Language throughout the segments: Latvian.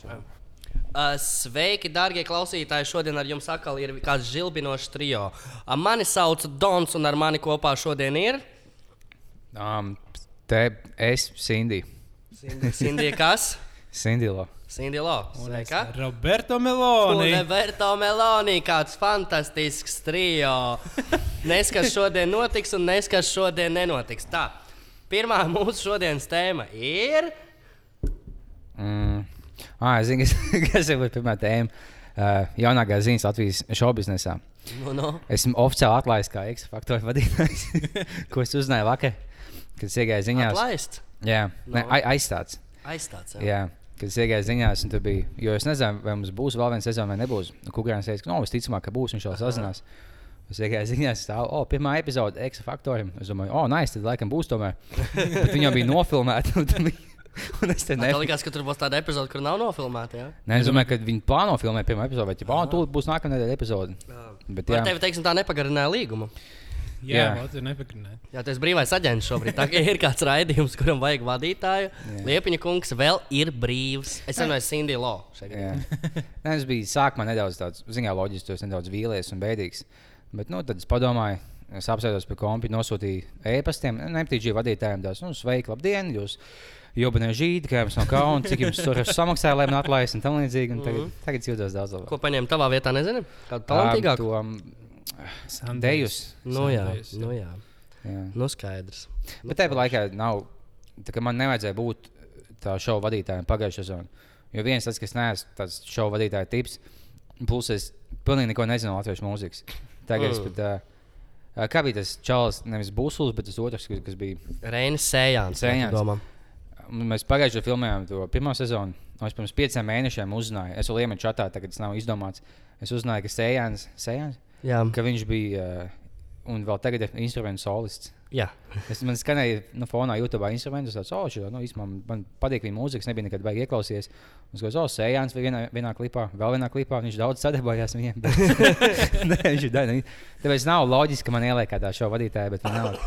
šodien. Uh, sveiki, darbie klausītāji! Šodien ar jums atkal ir kāds žilbinošs trio. Uh, mani sauc Dons, un ar mani kopā šodien ir Um, te es, Cindy. Sindija Kas. Sindilo. Sindija Lo. Sveika! Roberto Meloni. Roberto Meloni, kāds fantastisks trio. Nes kas šodien notiks, un nes kas šodien nenotiks. Tā, pirmā mūsu šodienas tēma ir. Mm. Ah, zinu, kas, kas ir pirmā tēma. Uh, jaunākā ziņas Latvijas šovbiznesā. Nu, nu. Esmu oficiāli atlaists kā X-faktora vadītājs, ko es uzzināju vakar, kad iegāju ziņās. Atlaist. Jā, ne, No. ai- aizstāts. Aizstāts. jā. Jā, kad es iegāju ziņās, un tur bija, jo es nezinu, vai mums būs vēl viena sezona vai nebūs. Kukurāns teica, ka, no, visticamāk, ka būs, viņš vēl sazinās. Es iegāju ziņās, tā, o, pirmā epizode X-faktoram. Es domāju, o, nē, nice, tad laikam būs tomēr. Bet viņi jau bija nofilmēti. Un, es nevaru. liekas, ka tur būs tāda epizode, kur nav nofilmēta. Ja? Nē, es domāju, ka viņi plāno filmēt pirmo epizodi, vai jau tādu būs nākamā nedēļa epizode. Bet, Vai jā, tev, teiksim, tā nepagarināja līgumu? Jā, Jā. Latvija nepakrinē. Jā, tas ir brīvais aģents šobrīd. Tā ir kāds raidījums, kuram vajag vadītāju. Liepiņa kungs vēl ir brīvs. Es runāju Cindy Lo. jā. Nē, es biju sākumā nedaudz tāds, ziņā, loģiski, tas nedaudz vīlies un bēdīgs. Bet, nu, tad es padomāju, es apsēdos pie kompi, nosūtīju e-pastiem, neptīģiju vadītājiem, tās, nu, sveiki, labdien, jūs jobanē žīdi, kā jums nav kauna, cik jums tur samaksāja, lai man atlaistu un tam līdzīgi. Un tagad, tagad es jūtos daudz labāk. Ko paņēma tavā vietā, nezinu? Kādu talantīgāku? Um, to, Dejus. Nu jā, jā. nu jā. jā. Nu skaidrs. Bet tāpat laikā nav, tā kā man nevajadzēja būt tā šova vadītājam pagājušajā sezonā. Jo viens tas, kas neesmu tāds šova vadītāja tips, plus es pilnīgi neko nezinu no latviešu mūzikas. Tagad es Mm. pat. Uh, kā bija tas čels, nevis Būsulis, bet tas otrs, kas, kas bija. Reinis Sējāns. Sējāns. Mēs pagājušajā filmējām to pirmo sezonu. Es pirms pieciem mēnešiem uzzināju, es vēl iemetu čatā, tagad tas nav izdomāts. Es uzzināju, ka Sējāns, Sējāns Jā, ka viņš bija uh, un vēl tagad ir instrumentu solists. Jā. Es man skanēju, nu, fonā YouTube instrumentus. Es domāju, oh, nu, īstenībā man, man patīk viņa mūzika. Es nebiju nekad baigi ieklausījies. Es domāju, oh, Sējāns vienā, vienā klipā, vēl vienā klipā. Viņš daudz sadarbojās ar viņiem. bet- Nē, viņš ir daļa. Tāpēc nav loģiski, ka man ieliek kādā šo vadītāju, bet man nav.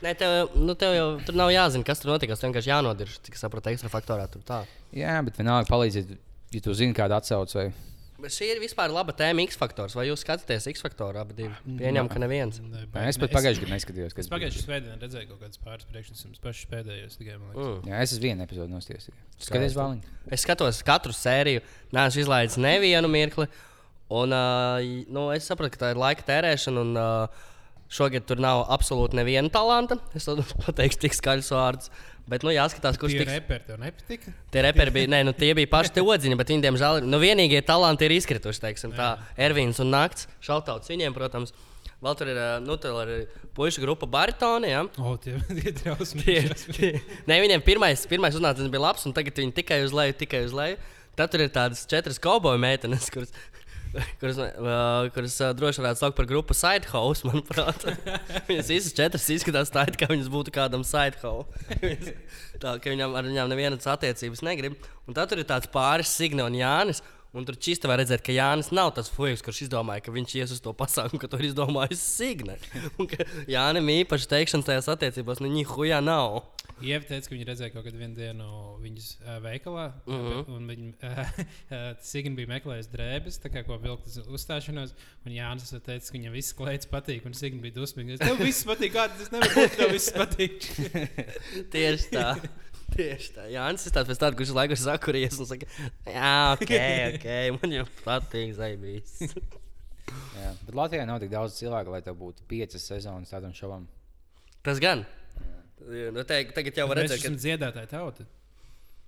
Nē, tev, nu, tev jau tur nav jāzina, kas tur notika. Tas vienkārši jānodirž, cik saprotu, ekstra faktorā tur tā. Jā, bet vienalga palīdziet, ja tu zini kādu atsauci. Vai... Šī ir vispār laba tēma X faktors. Vai jūs skatāties X faktoru abi divi? Pieņem, ka neviens. Nē, Nē, Es pat pagājušajā gadā neskatījos. Es pagājušajā svētdienā redzēju kaut kādas pāris priekšnesumus, pašus pēdējos tikai. man liekas. Mm. Jā, es esmu vienu epizodu nostājis. Skaties, Vāliņ. Es skatos katru sēriju, neesmu izlaidis nevienu mirkli. Un, uh, nu, es saprotu, ka tā ir laika tērēšana. Un, uh, šogad tur nav absolūti neviena talanta. Es to pateikšu tik skaļus vārdus. Bet, nu, jāskatās, kurš Tie tiks. reperi tev nepatika? Tie reperi bija, nē, nu, tie bija paši te odziņi, bet viņi, diemžēl, ir- nu, vienīgie talanti ir izkrituši. Teiksim, tā Ervīns un Nakts. Šautauts viņiem, protams. Vēl tur ir, nu, tur ir puikas grupa baritoni. Ja? O, tie tie Tie, drausmīgi. tie, nē, viņiem pirmais, pirmais uznācis bija labs, un tagad viņi tikai uz leju, tikai uz leju. Tad tur ir tādas četras kauboju meitenes, kuras, kuras, uh, kuras uh, droši varētu saukt par grupu Sidehouse. Manuprāt, viņas visas četras izskatās tā, it kā viņas būtu kādam Sidehouse. tā ka viņam ar viņām nevienas attiecības negrib. Un tad tur ir tāds pāris Signe un Jānis. Un tur čista var redzēt, ka Jānis nav tas fujas, kurš izdomāja, ka viņš ies uz to pasākumu, ka to ir izdomājis Signe. Un ka Jānis īpaši teikšanas tajās attiecībās, nu, viņa hujā nav. Ieva teica, ka viņi redzēja kaut kādu dienu viņas uh, veikalā. Uh Mhm. -huh. Un viņa uh, Signa bija meklējusi drēbes, kā ko vilkt uz uzstāšanos. Un Jānis teica, ka viņam viss klēts patīk. Un Signa bija dusmīga. Tev viss patīk, kā tas nevar būt. Tev viss patīk. Tieši tā. Tieši tā. Jā, tas ir tāds, tāds kurš laiku ir sakuries un saka, jā, ok, ok, man jau patīk zaibīs. Jā, bet Latvijā nav tik daudz cilvēku, lai tev būtu piecas sezonas tādam šovam. Tas gan. Nu, te, tagad jau var Mēs redzēt, esam ka dziedātāji tauta.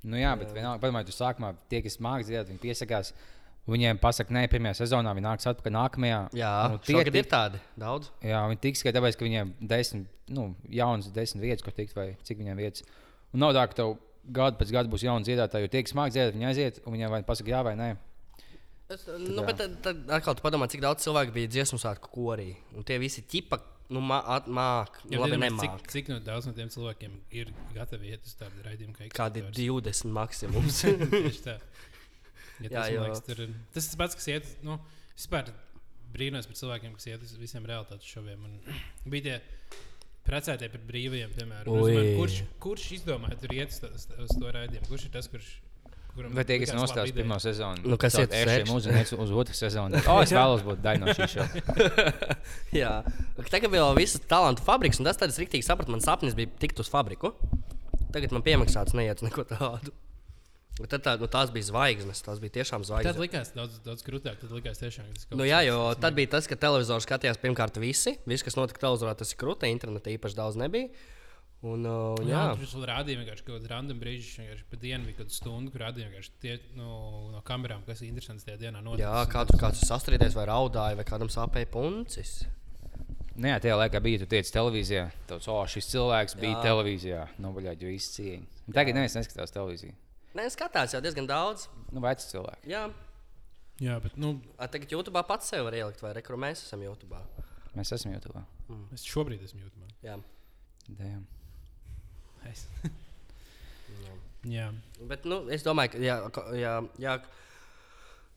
Nu, jā, bet vienalga, padomājiet, tu sākumā tie, kas mākslinieki dziedāt, viņi piesakās. Viņiem pasaka, nē, pirmajā sezonā viņi nāks atpakaļ nākamajā. jā, nu, tie tie ir tādi daudz. Jā, viņi tiks tikai tāpēc, ka viņiem desmit, nu, jaunas desmit vietas, kur tikt, vai cik viņiem vietas. Un nav tā, ka tev gadu pēc gada būs jauns dziedātājs, jo tie, kas mākslinieki dziedāt, viņi aiziet, un viņiem vai pasaka, jā vai nē. Es, nu, jā. bet tad, tad atkal tu padomā, cik daudz cilvēku bija dziesmu svētku korī. Un tie visi ķipa, nu, mā, at- māk, nu, Jā, labi, nemāk. cik, cik no daudz no tiem cilvēkiem ir gatavi iet uz tādu raidījumu, kā Kādi X-Factors? 20 maksimums. Ja Jā, man liekas, tur ir- tas ir tas pats, kas iet. Nu, vispār brīnos par cilvēkiem, kas iet uz visiem realitātes šoviem. Un bija tie precētie par brīvajiem, piemēram. Uzman, kurš, kurš izdomāja tur iet uz, to- raidījumu? Kurš ir tas, kurš, kuram Vai tie, kas ideja. pirmo sezonu, Nu, kas uz ēršiem sveču? uz otru sezonu? O, es vēlos būt daļa no šīs šovas. Jā, tagad bija jau visas talantu fabriks, un tas tad es rīktīgi sapratu, man sapnis bija tikt uz fabriku. Tagad man piemaksāts neiet uz neko tādu. Bet Tad tā, nu, tās bija zvaigznes, tās bija tiešām Tad zvaigznes. likās daudz, daudz grūtāk. Tad likās tiešām, ka tas kaut Nu, kas jā, tāds- jo tas tad bija tas, ka televizoru skatījās pirmkārt visi. Viss, kas notika televizorā, tas ir krūti. Internetā īpaši daudz nebija. Un, uh, Jā, jā, tur vēl rādīja vienkārši kaut kādu random brīdi, vienkārši pa dienu bija kaut kāda stunda, kur rādīja vienkārši tie no, no kamerām, kas ir interesants tajā dienā. noticis. jā kā tur kāds sastrīdēs, vai raudāja, vai kādam sāpēja puncis. Nu, jā, tajā laikā bija, tu tiec televīzijā. Tāds, o, šis cilvēks bija Jā. televīzijā. Nobaļāģi visi cieņi. Tagad neviens neskatās televīziju. Nē, skatās jau diezgan daudz. Nu, veci cilvēki. Jā, jā bet nu, A, tagad YouTube pats sev var ielikt, vai rekur mēs esam YouTube. Mēs esam YouTube. es šobrīd esmu jūtamā. Jā. Damn. Es. Jā. jā. Bet nu, es domāju, ka, jā, ko- jā, jā,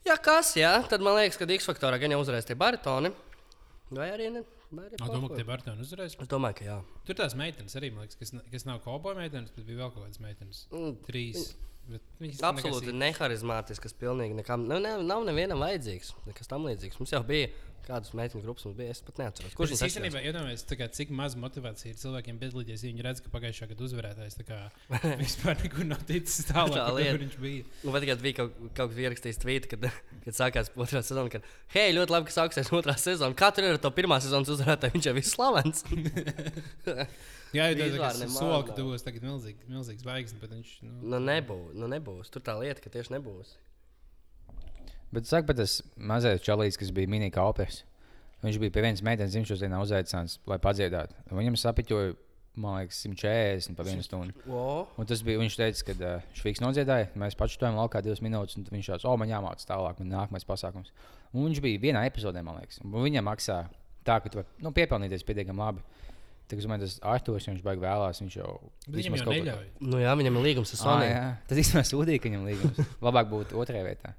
jā, kas, jā, tad man liekas, ka X faktorā gan jau uzvarēs tie baritoni. Vai arī ne? Vai arī Es domāju, ka tie? Bartoni uzvarēs. Es domāju, ka jā. Tur tās meitenes arī, man liekas, kas, ne- kas nav kauboja meitenes, bet bija vēl kaut kādas meitenes. Mm, Trīs. Absolūti neharizmātisks, pilnīgi nekam. Nu, ne, nav nevienam vajadzīgs. Nekas tam līdzīgs. Mums jau bija kādas meiteņu grupas, mums bija. Es pat neatceros. Kurš viņas īstenībā kā, cik maz motivācija ir cilvēkiem piedalīties, ja viņi redz, ka pagājušā gada uzvarētājs tā kā vispār nekur nav ticis tālāk, lieta. viņš bija. Nu, vai tikai bija kaut, kaut kas ierakstījis tvītu, kad, kad sākās otrā sezona, kad, hei, ļoti labi, ka sāksies otrā sezona. Katru ir to pirmā sezonas uzvarētāju, viņš jau ir slavens. Jā, jau tādā nemaz solā, ka nav. tu būsi tagad milzīgs, milzīgs bet viņš. Nu, nu, nebūs, nu, nebūs. Tur tā lieta, ka tieši nebūs. Bet saka, bet tas mazais čalīts, kas bija mini kalpers. Viņš bija pie vienas meitenes dzimšanas dienā uzaicināts, lai padziedātu. Viņam sapiņoja, man liekas, 140 pa vienu stundu. Un tas bija, viņš teica, ka uh, viņš nodziedāja, mēs stāvējām laukā divas minūtes, un viņš tāds, o, man jāmācās tālāk, man nākamais pasākums. Un viņš bija vienā epizodē, man liekas, un viņam maksā tā, ka tu vari nu, piepelnīties pietiekami labi. Tā kā tas Arthurs, viņš baigi vēlās, viņš jau. Jau kaut ko- neļauj. nu jā, viņam ir līgums ar Ah, Sony. jā, tas īstenībā sūdīja, ka viņam līgums. Labāk būtu otrajā vietā.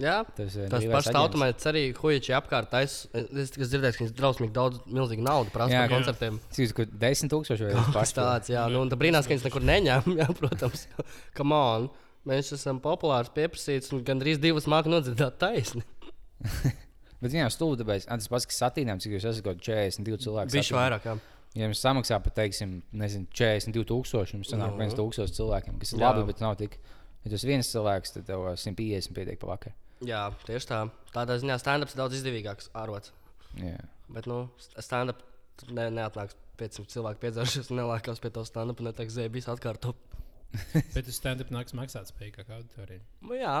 Jā. Tas, eh, Tas brīvais pašs automāts arī huīči apkārt. Es, es tikai dzirdēju, ka viņš drausmīgi daudz, milzīgi naudu prasa Jā, par jā. koncertiem. Cik tas 10 tūkstoši vai tas tāds, jā, nu, un tā brīnās, ka viņš nekur neņem. Jā, protams, come on. Mēs esam populārs, pieprasīts un gandrīz divas mākslinieks nodzirdēt taisni. Bet viņam stūda, tāpēc tas pats, kas satīnām, cik jūs esat kaut kādi 42 cilvēki. Viņš vairāk, jā. Ja jums samaksā par, teiksim, nezinu, 42 tūkstoši, jums sanāk Nu. 1 tūkstoši cilvēkiem, kas ir Jā. labi, bet nav tik. Ja tas viens cilvēks, tad tev ā, 150 pietiek pa vakar. Jā, tieši tā. Tādā ziņā stand-ups ir daudz izdevīgāks ārvots. Jā. Bet, nu, stand-up ne, neatnāks 500 cilvēku piedzēršies un nelākās pie tā stand-up un neteiks, zēbīs atkārto. Bet uz stand-up nāks maksāt spēju kā auditorija. Nu, jā,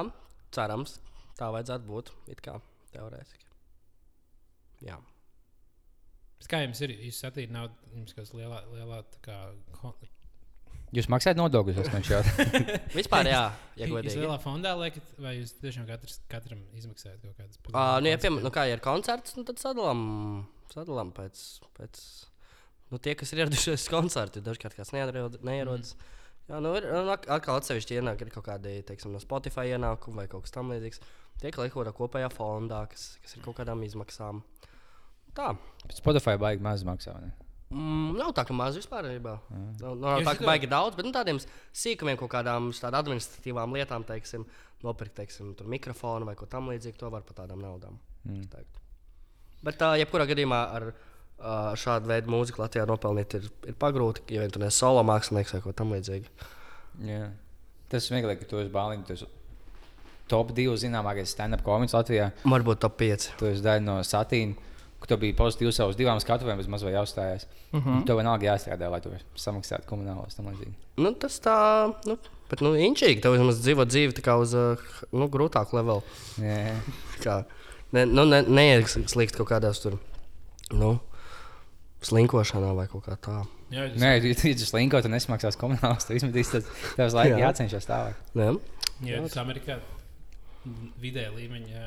cerams, tā vajadzētu būt. It kā teorētiski. Jā. Bet Kā jums ir? Jūs satīrāt naudu, jums kāda lielā, lielā tā kā. Jūs maksājat nodokļus, es nešķiet. Vispār, jā, ja Jūs godīgi. lielā fondā liekat, vai jūs tiešām katrs, katram izmaksājat kaut kādas Uh, nu, ja, piemēram, nu, kā ja ir koncerts, nu, tad sadalām, sadalām pēc, pēc nu, tie, kas ir ieradušies uz koncertu. Dažkārt kāds neierod, neierodas. Mm. Jā, nu, ir nu, atkal atsevišķi ienāk ir kaut kādi teiksim, no Spotify ienākumi vai kaut kas tamlīdzīgs. Tie, kas liek kaut kādā kopējā fondā, kas, kas ir kaut kādām izmaksām. Tā. Spotify baigi maz maksā. vai ne? Mm, nav tā, ka maz vispār ir. Nav, nav Jo tā, ka baigi daudz, bet nu, tādiem sīkumiem, kaut kādām administratīvām lietām, teiksim, nopirkt teiksim, tur mikrofonu vai ko tamlīdzīgu, to var par tādām naudām. Mm. Bet, uh, jebkurā gadījumā, ar uh, šādu veidu mūziku Latvijā nopelnīt ir, ir pagrūti, ja vien tu neesi solo mākslinieks vai ko tamlīdzīgu. Jā. Tas smieklīgi, ka tu esi balīgs. Tu esi top 2 zināmākais stand-up komiks Latvijā. Varbūt top 5. Tu esi daļa no satīna. Ka Tu biji pozitīvs savus divām skatuvēm, bet maz vai jāuzstājās. Uh Mhm. -huh. Tev vienalga jāstrādā, lai tu samaksātu komunālos tam līdzīgi. Nu, tas tā, nu, bet nu, inčīgi. Tev vismaz dzīvo dzīvi tā kā uz uh, nu, grūtāku levelu. Jā, jā. kā ne, nu, ne, neieslīgt kaut kādās tur, nu, slinkošanā vai kaut kā tā. Jā, jūs, Nē, ja tu iedzies linko, tad nesmaksās komunālos. Tu izmetīs, tad tev uz laiku Jā. jācenšas tālāk. Ne? jā, jūs Amerikā vidēja līmeņa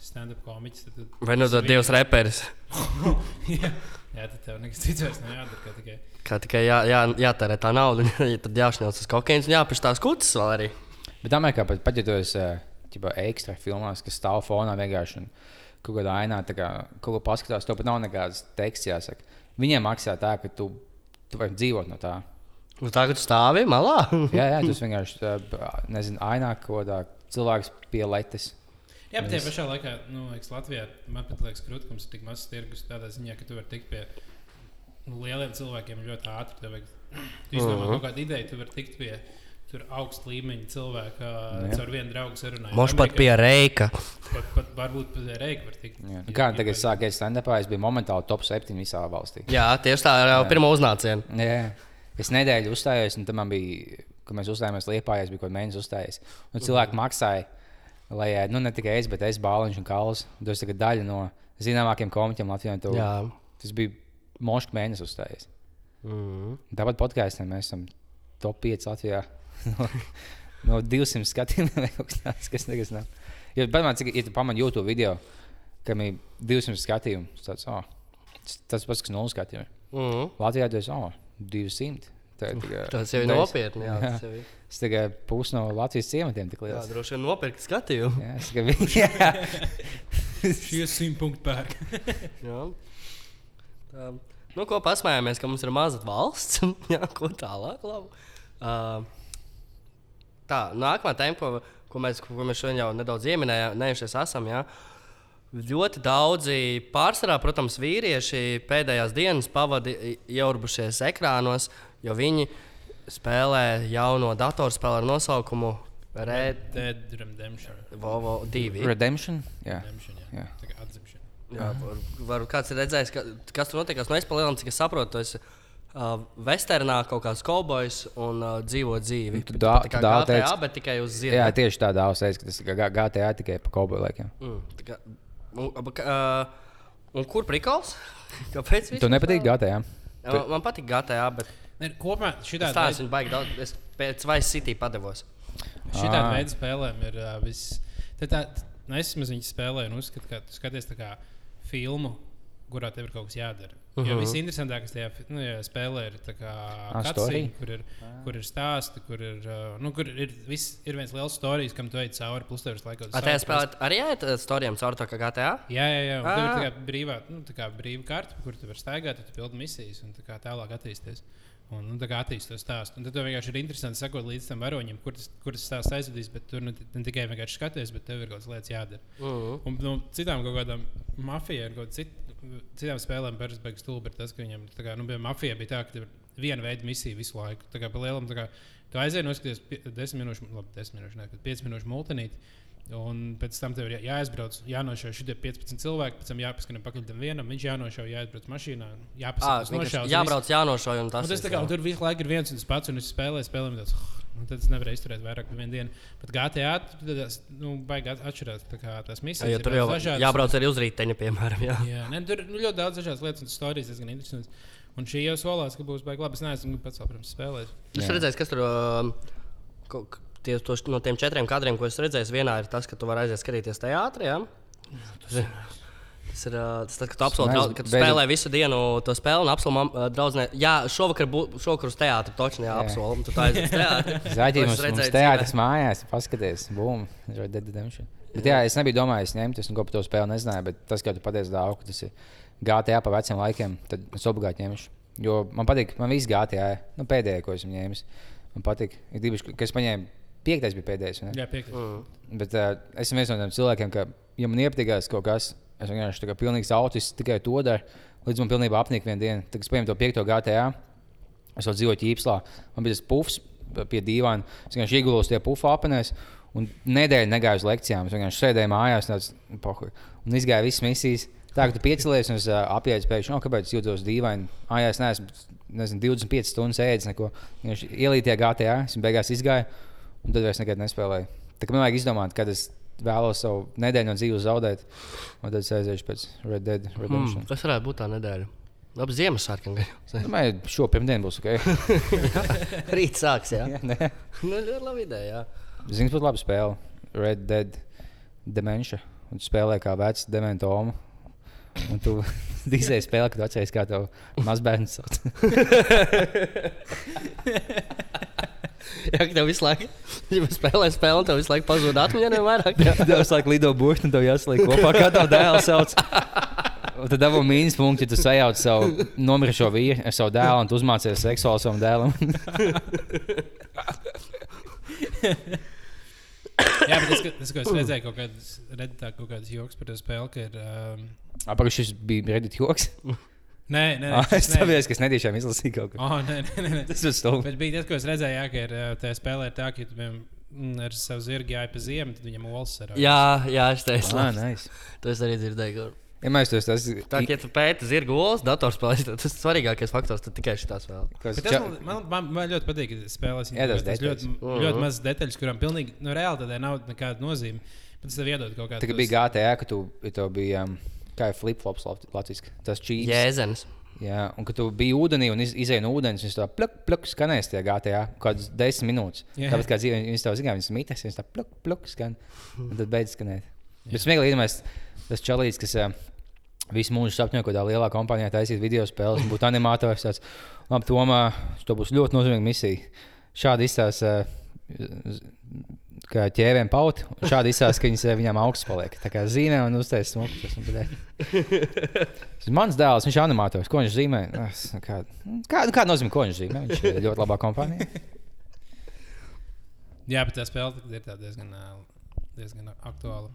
stand-up komiķis. Tad, tad, Vai nu tas divs reperis? jā, jā, tad tev nekas cits vairs nav jādara. kā Tikai. Kā tikai jā, jā, jātērē tā nauda, tad jāšņauc uz kokaīnas un jāpieš tās kutas vēl arī. Bet Amerikā pat, pat ja tu esi ā, ķipa, ekstra filmās, kas stāv fonā vienkārši un kaut kādā ainā, tā kā kaut ko paskatās, to pat nav nekāds teksts jāsaka. Viņiem maksā tā, ka tu, tu vari dzīvot no tā. Nu, tagad tu stāvi malā. Jā, jā tas vienkārši, nezinu, ainā kaut kādā cilvēks pie letes. Jā, bet tajā pašā laikā, nu, liekas, Latvijā man pat liekas, grūti, ka mums ir tik mazs tirgus tādā ziņā, ka tu vari tikt pie nu, lieliem cilvēkiem ļoti ātri. Tev vajag, tu izdomā Mhm. kaut kādu ideju, tu vari tikt pie tur augsta līmeņa cilvēka Jā. ar vienu draugu sarunājumu. Moš pat pie reika. Pat, pat varbūt pie reika var tikt. Jā. Nu, kā tagad sākās stand-upā, es biju momentāli top 7 visā valstī. Jā, tieši tā ir jau pirmā uznāciena. Jā, es nedēļu uzstājos, un tam man bija, kad mēs uzstājāmies Lietpā, es biju kaut kādā mēnesī uzstājies. Un cilvēki maksāja, lai ēd, nu ne tikai es, bet es, Bāliņš un. Tas ir daļa no zināmākiem komiķiem Latvijā. to-. Tas bija mošs mēnesis uzstājies. Mm. Tāpat podkāstiem mēs esam top 5 Latvijā. no, no 200 skatījumiem, kaut kas tāds, kas nekas nav. Jo, padomā, cik, ja tu pamani YouTube video, kam ir 200 skatījumu, tas, oh, tas, tas pats, kas 0 skatījumi. Mm. Latvijā tas ir oh, 200. Tā tikai- Tas jau ir tā es- nopietni. Jā, Jā. tas jau ir. Tas tikai pusi no Latvijas ciematiem tik Jā, liels. droši vien nopirkt skatījumu. Jā, es tikai vi- jā. Šie simt punktu pērk. Jā. Tā. Nu, ko pasmējāmies, ka mums ir maza valsts. Jā, ko tālāk? Uh, tā, nākamā tēma, ko, ko, mēs, ko mēs šodien jau nedaudz ieminējušies, esam. Jā. Ļoti daudzi, pārsvarā, protams, vīrieši pēdējās dienas pavadīja ieurbušies ekrānos, jo viņi spēlē jauno datorspēli ar nosaukumu Red Dead Redemption. Vovo 2. Redemption. Jā. Redemption jā. Jā. Tā kā atzimšana. Jā, var, var, kāds ir redzējis, ka, kas tur notiek? Nu, es palielinām, cik es saprotu, tas ir uh, Westernā kaut kāds kaubojs un uh, dzīvo dzīvi. Tu dā- tā kā GTA, teici- bet tikai uz jā, zirga. tieši tādā ausēs, ka tas ir GTA tikai pa kauboju laikiem. Mm, un, uh, un kur prikals? Kāpēc? Tu nepatīk GTA? Jā, man, man patīk GTA, bet Ne, kopumā es tādu viņu baigi daudz. Es pēc Vice City padevos. Šī Ā. tāda veida spēlēm ir uh, viss. Tā, tā, nu, es viņas spēlēju un uzskatu, ka tu skaties tā kā filmu, kurā tev ir kaut kas jādara. Uh -huh. Jo Mhm. viss interesantākais tajā nu, jā, spēlē ir tā cutscene, story? kur ir, kur ir stāsti, kur ir, uh, nu, kur ir, viss, ir viens liels stāstījums, kam tu ej cauri. Plus, tev ir laikos. Vai tajā spēlē arī ēta storijām caur to kā GTA? Jā, jā, jā. Tev ir tā kā brīvā, nu, tā kā brīva karte, kur tu vari staigāt, tad tu pildi misijas un tā kā tālāk attīstīties. Un nu, tā kā attīstīt to stāstu. Un tad tev vienkārši ir interesanti sekot līdz tam varoņiem, kur tas, kur tas stāsts aizvedīs. Bet tur ne, ne tikai vienkārši skaties, bet tev ir kaut lietas jādara. Mm. Un no citām kaut kādām mafijām, kaut cit, citām spēlēm parasti beigas stulbi ir tas, ka viņiem, tā kā, nu, piemēram, mafijā bija tā, ka viena veida misija visu laiku. Tā kā pa lielam, tā kā tu aizēji noskaties pie- desmit minūšu, labi, desmit minūšu, ne, bet pieci minūšu multinīti. Un pēc tam tev ir jā- jāaizbrauc, jānošauj šie 15 cilvēki, pēc tam jāpaskan pakaļ tam vienam, viņš jānošauj, jāaizbrauc mašīnā, jāpasaka, vienkārši jābrauc, jānošauj un tas Un tas tā kā jā. un tur visu laiku ir viens un tas pats, un es spēlēju, spēlēju, tāds, un tad es nevarēju izturēt vairāk par vienu dienu. Bet GTA tas nu, baigi at- atšķirās tā kā tās misijas. Jo ir tur jau dažādas. jābrauc arī uz rīteņa, piemēram. Jā. Jā, ne, tur ir ļoti daudz dažādas lietas, un tas stāstījis diezgan interesants. Un šī jau solās, ka būs baigi labi. Es neesmu pats, protams, spēlējis. Es Jā. redzēju, kas tur k- tie, tos, no tiem četriem kadriem, ko es redzēju, vienā ir tas, ka tu vari aiziet skatīties teātrī. Ja? Tas ir, tas ir tas, tad, kad tu, neesmu draudz, kad tu spēlē visu dienu to spēli un apsoli draudzē. Jā, šovakar, bū, šovakar uz teātri točni Jā. apsoli. un Tu tā aizies mums, mums redzēju teātris mājās, paskaties, bum, Red Dead Redemption. Bet jā, es nebiju domājis ņemt, es neko par to spēli nezināju, bet tas, ka tu pateici ka tas ir GTA pa veciem laikiem, tad es obligāti ņemšu. Jo man patīk, man viss GTA, nu pēdējais, ko esmu ņēmis. Man patīk, ka es paņēmu, piektais bija pēdējais. vai ne? Jā, piekrītu. Mm. Bet uh, esmu viens no tiem cilvēkiem, ka, ja man iepatīkās kaut kas, es vienkārši kā pilnīgs autists tikai to daru, līdz man pilnībā apnika vienu dienu. Tad, kad es paņēmu to piekto GTA, es vēl dzīvoju ķīpslā, man bija tas pufs pie dīvaina. Es vienkārši iegulos tie pufu apenēs. Un nedēļu negāju uz lekcijām. Es vienkārši sēdēju mājās pohuj, un izgāju visas misijas. Tā kā tu piecelies un es uh, apjēdzu pēkšņi, oh, kāpēc es jūtos dīvaini. Ah, jā, es neesmu nezinu, 25 stundas ēdis neko. Vienkārši ielīju tie GTA, es beigās izgāju, un tad vairs nekad nespēlēju. Tā kā man vajag izdomāt, kad es vēlos savu nedēļu no dzīves zaudēt, un tad es aiziešu pēc Red Dead Redemption. Hmm, kas varētu būt tā nedēļa? Labi, Ziemassvētkiem. Domāju, šo pirmdienu būs ok. Rīt sāks, jā. Jā, nē. nu, ļoti labi ideja. Zini, būtu labi spēle. Red Dead Dementia. Un spēlē kā vecs dementomu. Un tu dīzēji spēlē, kad atceries, kā tev mazbērns sauc. Jā, ka tev visu laiku, ja spēlē spēli, tev visu laiku pazūd atmiņā, jau vairāk. Jā. Tev visu laiku lido burti, un tev jāsaliek kopā, kā tev dēls sauc. Un Tad dabū mīnus punktu, ja tu sajauc savu nomirušo vīru ar savu dēlu un tu uzmācies seksuāli savam dēlam. Jā, bet es, es, es redzēju kaut kādas, redzu, kaut kādas joks par to spēli, ka ir. Um, Apakš šis bija Reddit joks. Nē, nē, Ah, Es saprotu, ka es netīšām izlasīju kaut ko. Oh, nē, nē, nē, nē. Tas ir stulbi. Bet bija tas, ko es redzēju, jā, ka ir uh, tajā spēlē ir tā, ka tu mm, ar savu zirgu jāja pa ziemu, tad viņam olas ir. Jā, jā, es teicu, Ah, nice. to es arī dzirdēju. Ja mēs tos tas Tā kā ja tu pēti zirgu olas, datorspēlēs, tad tas ir svarīgākais faktors, tad tikai šī spēle. tas man, man, man, man ļoti patīk, ka spēlēs Jā, tas tas ļoti, Mhm. ļoti maz detaļas, kurām pilnīgi nu, reāli tādai nav nekāda nozīme. Bet tas tev iedod kaut kādu. Tā kā bija GTA, ka tu, tev bija um, kā ir flip-flops latviešu. Tas čīps. Jēzenes. Jā, un kad tu biji ūdenī un iz, izēji no ūdens, viņš tā plak, plak, skanēs tajā GTA kaut kādas desmit minūtes. Jā. Tāpat kā dzīvē, viņš tev zina, viņas mītnes, viņš tā plak, plak, skan. Un tad beidz skanēt. Bet smieklīgi, mēs tas čalīts, kas visu mūžu sapņo, ka tā lielā kompānijā taisīt video spēles, un būt animators, tāds, labi, tomā, tā būs ļoti nozīmīga misija. Šādi izstāsta, uh, kā ķēvēm pauti, un šādi izstāsta, ka viņas, viņām augsts paliek. Tā kā zīmē un uztaisīs ir mans dēls, viņš ir animators. Ko viņš zīmē? Es, nu, Kā, kā, kā nozīmē, ko viņš zīmē? Viņš ir ļoti labā kompānijā. Jā, bet tā spēle ir tā diezgan, diezgan aktuāla.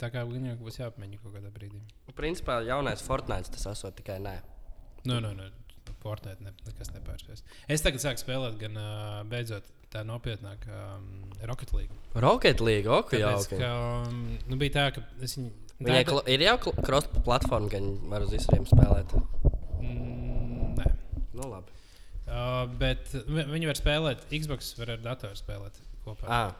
Tā kā viņam būs jāpamēģina kaut kādā brīdī. Principā jaunais Fortnite tas esot tikai nē. Nu, nu, nu. Fortnite ne, nekas nepārspēs. Es tagad sāku spēlēt, gan uh, beidzot tā nopietnāk um, Rocket League. Rocket League, ok, jā, ka, um, nu, bija tā, ka es viņu. Viņai kla- ir jau cross-platforma, ka viņi var uz visiem spēlēt. mm, nē. Nu, labi. Uh, bet vi- viņi var spēlēt, Xbox var ar datoru spēlēt kopā. Ah,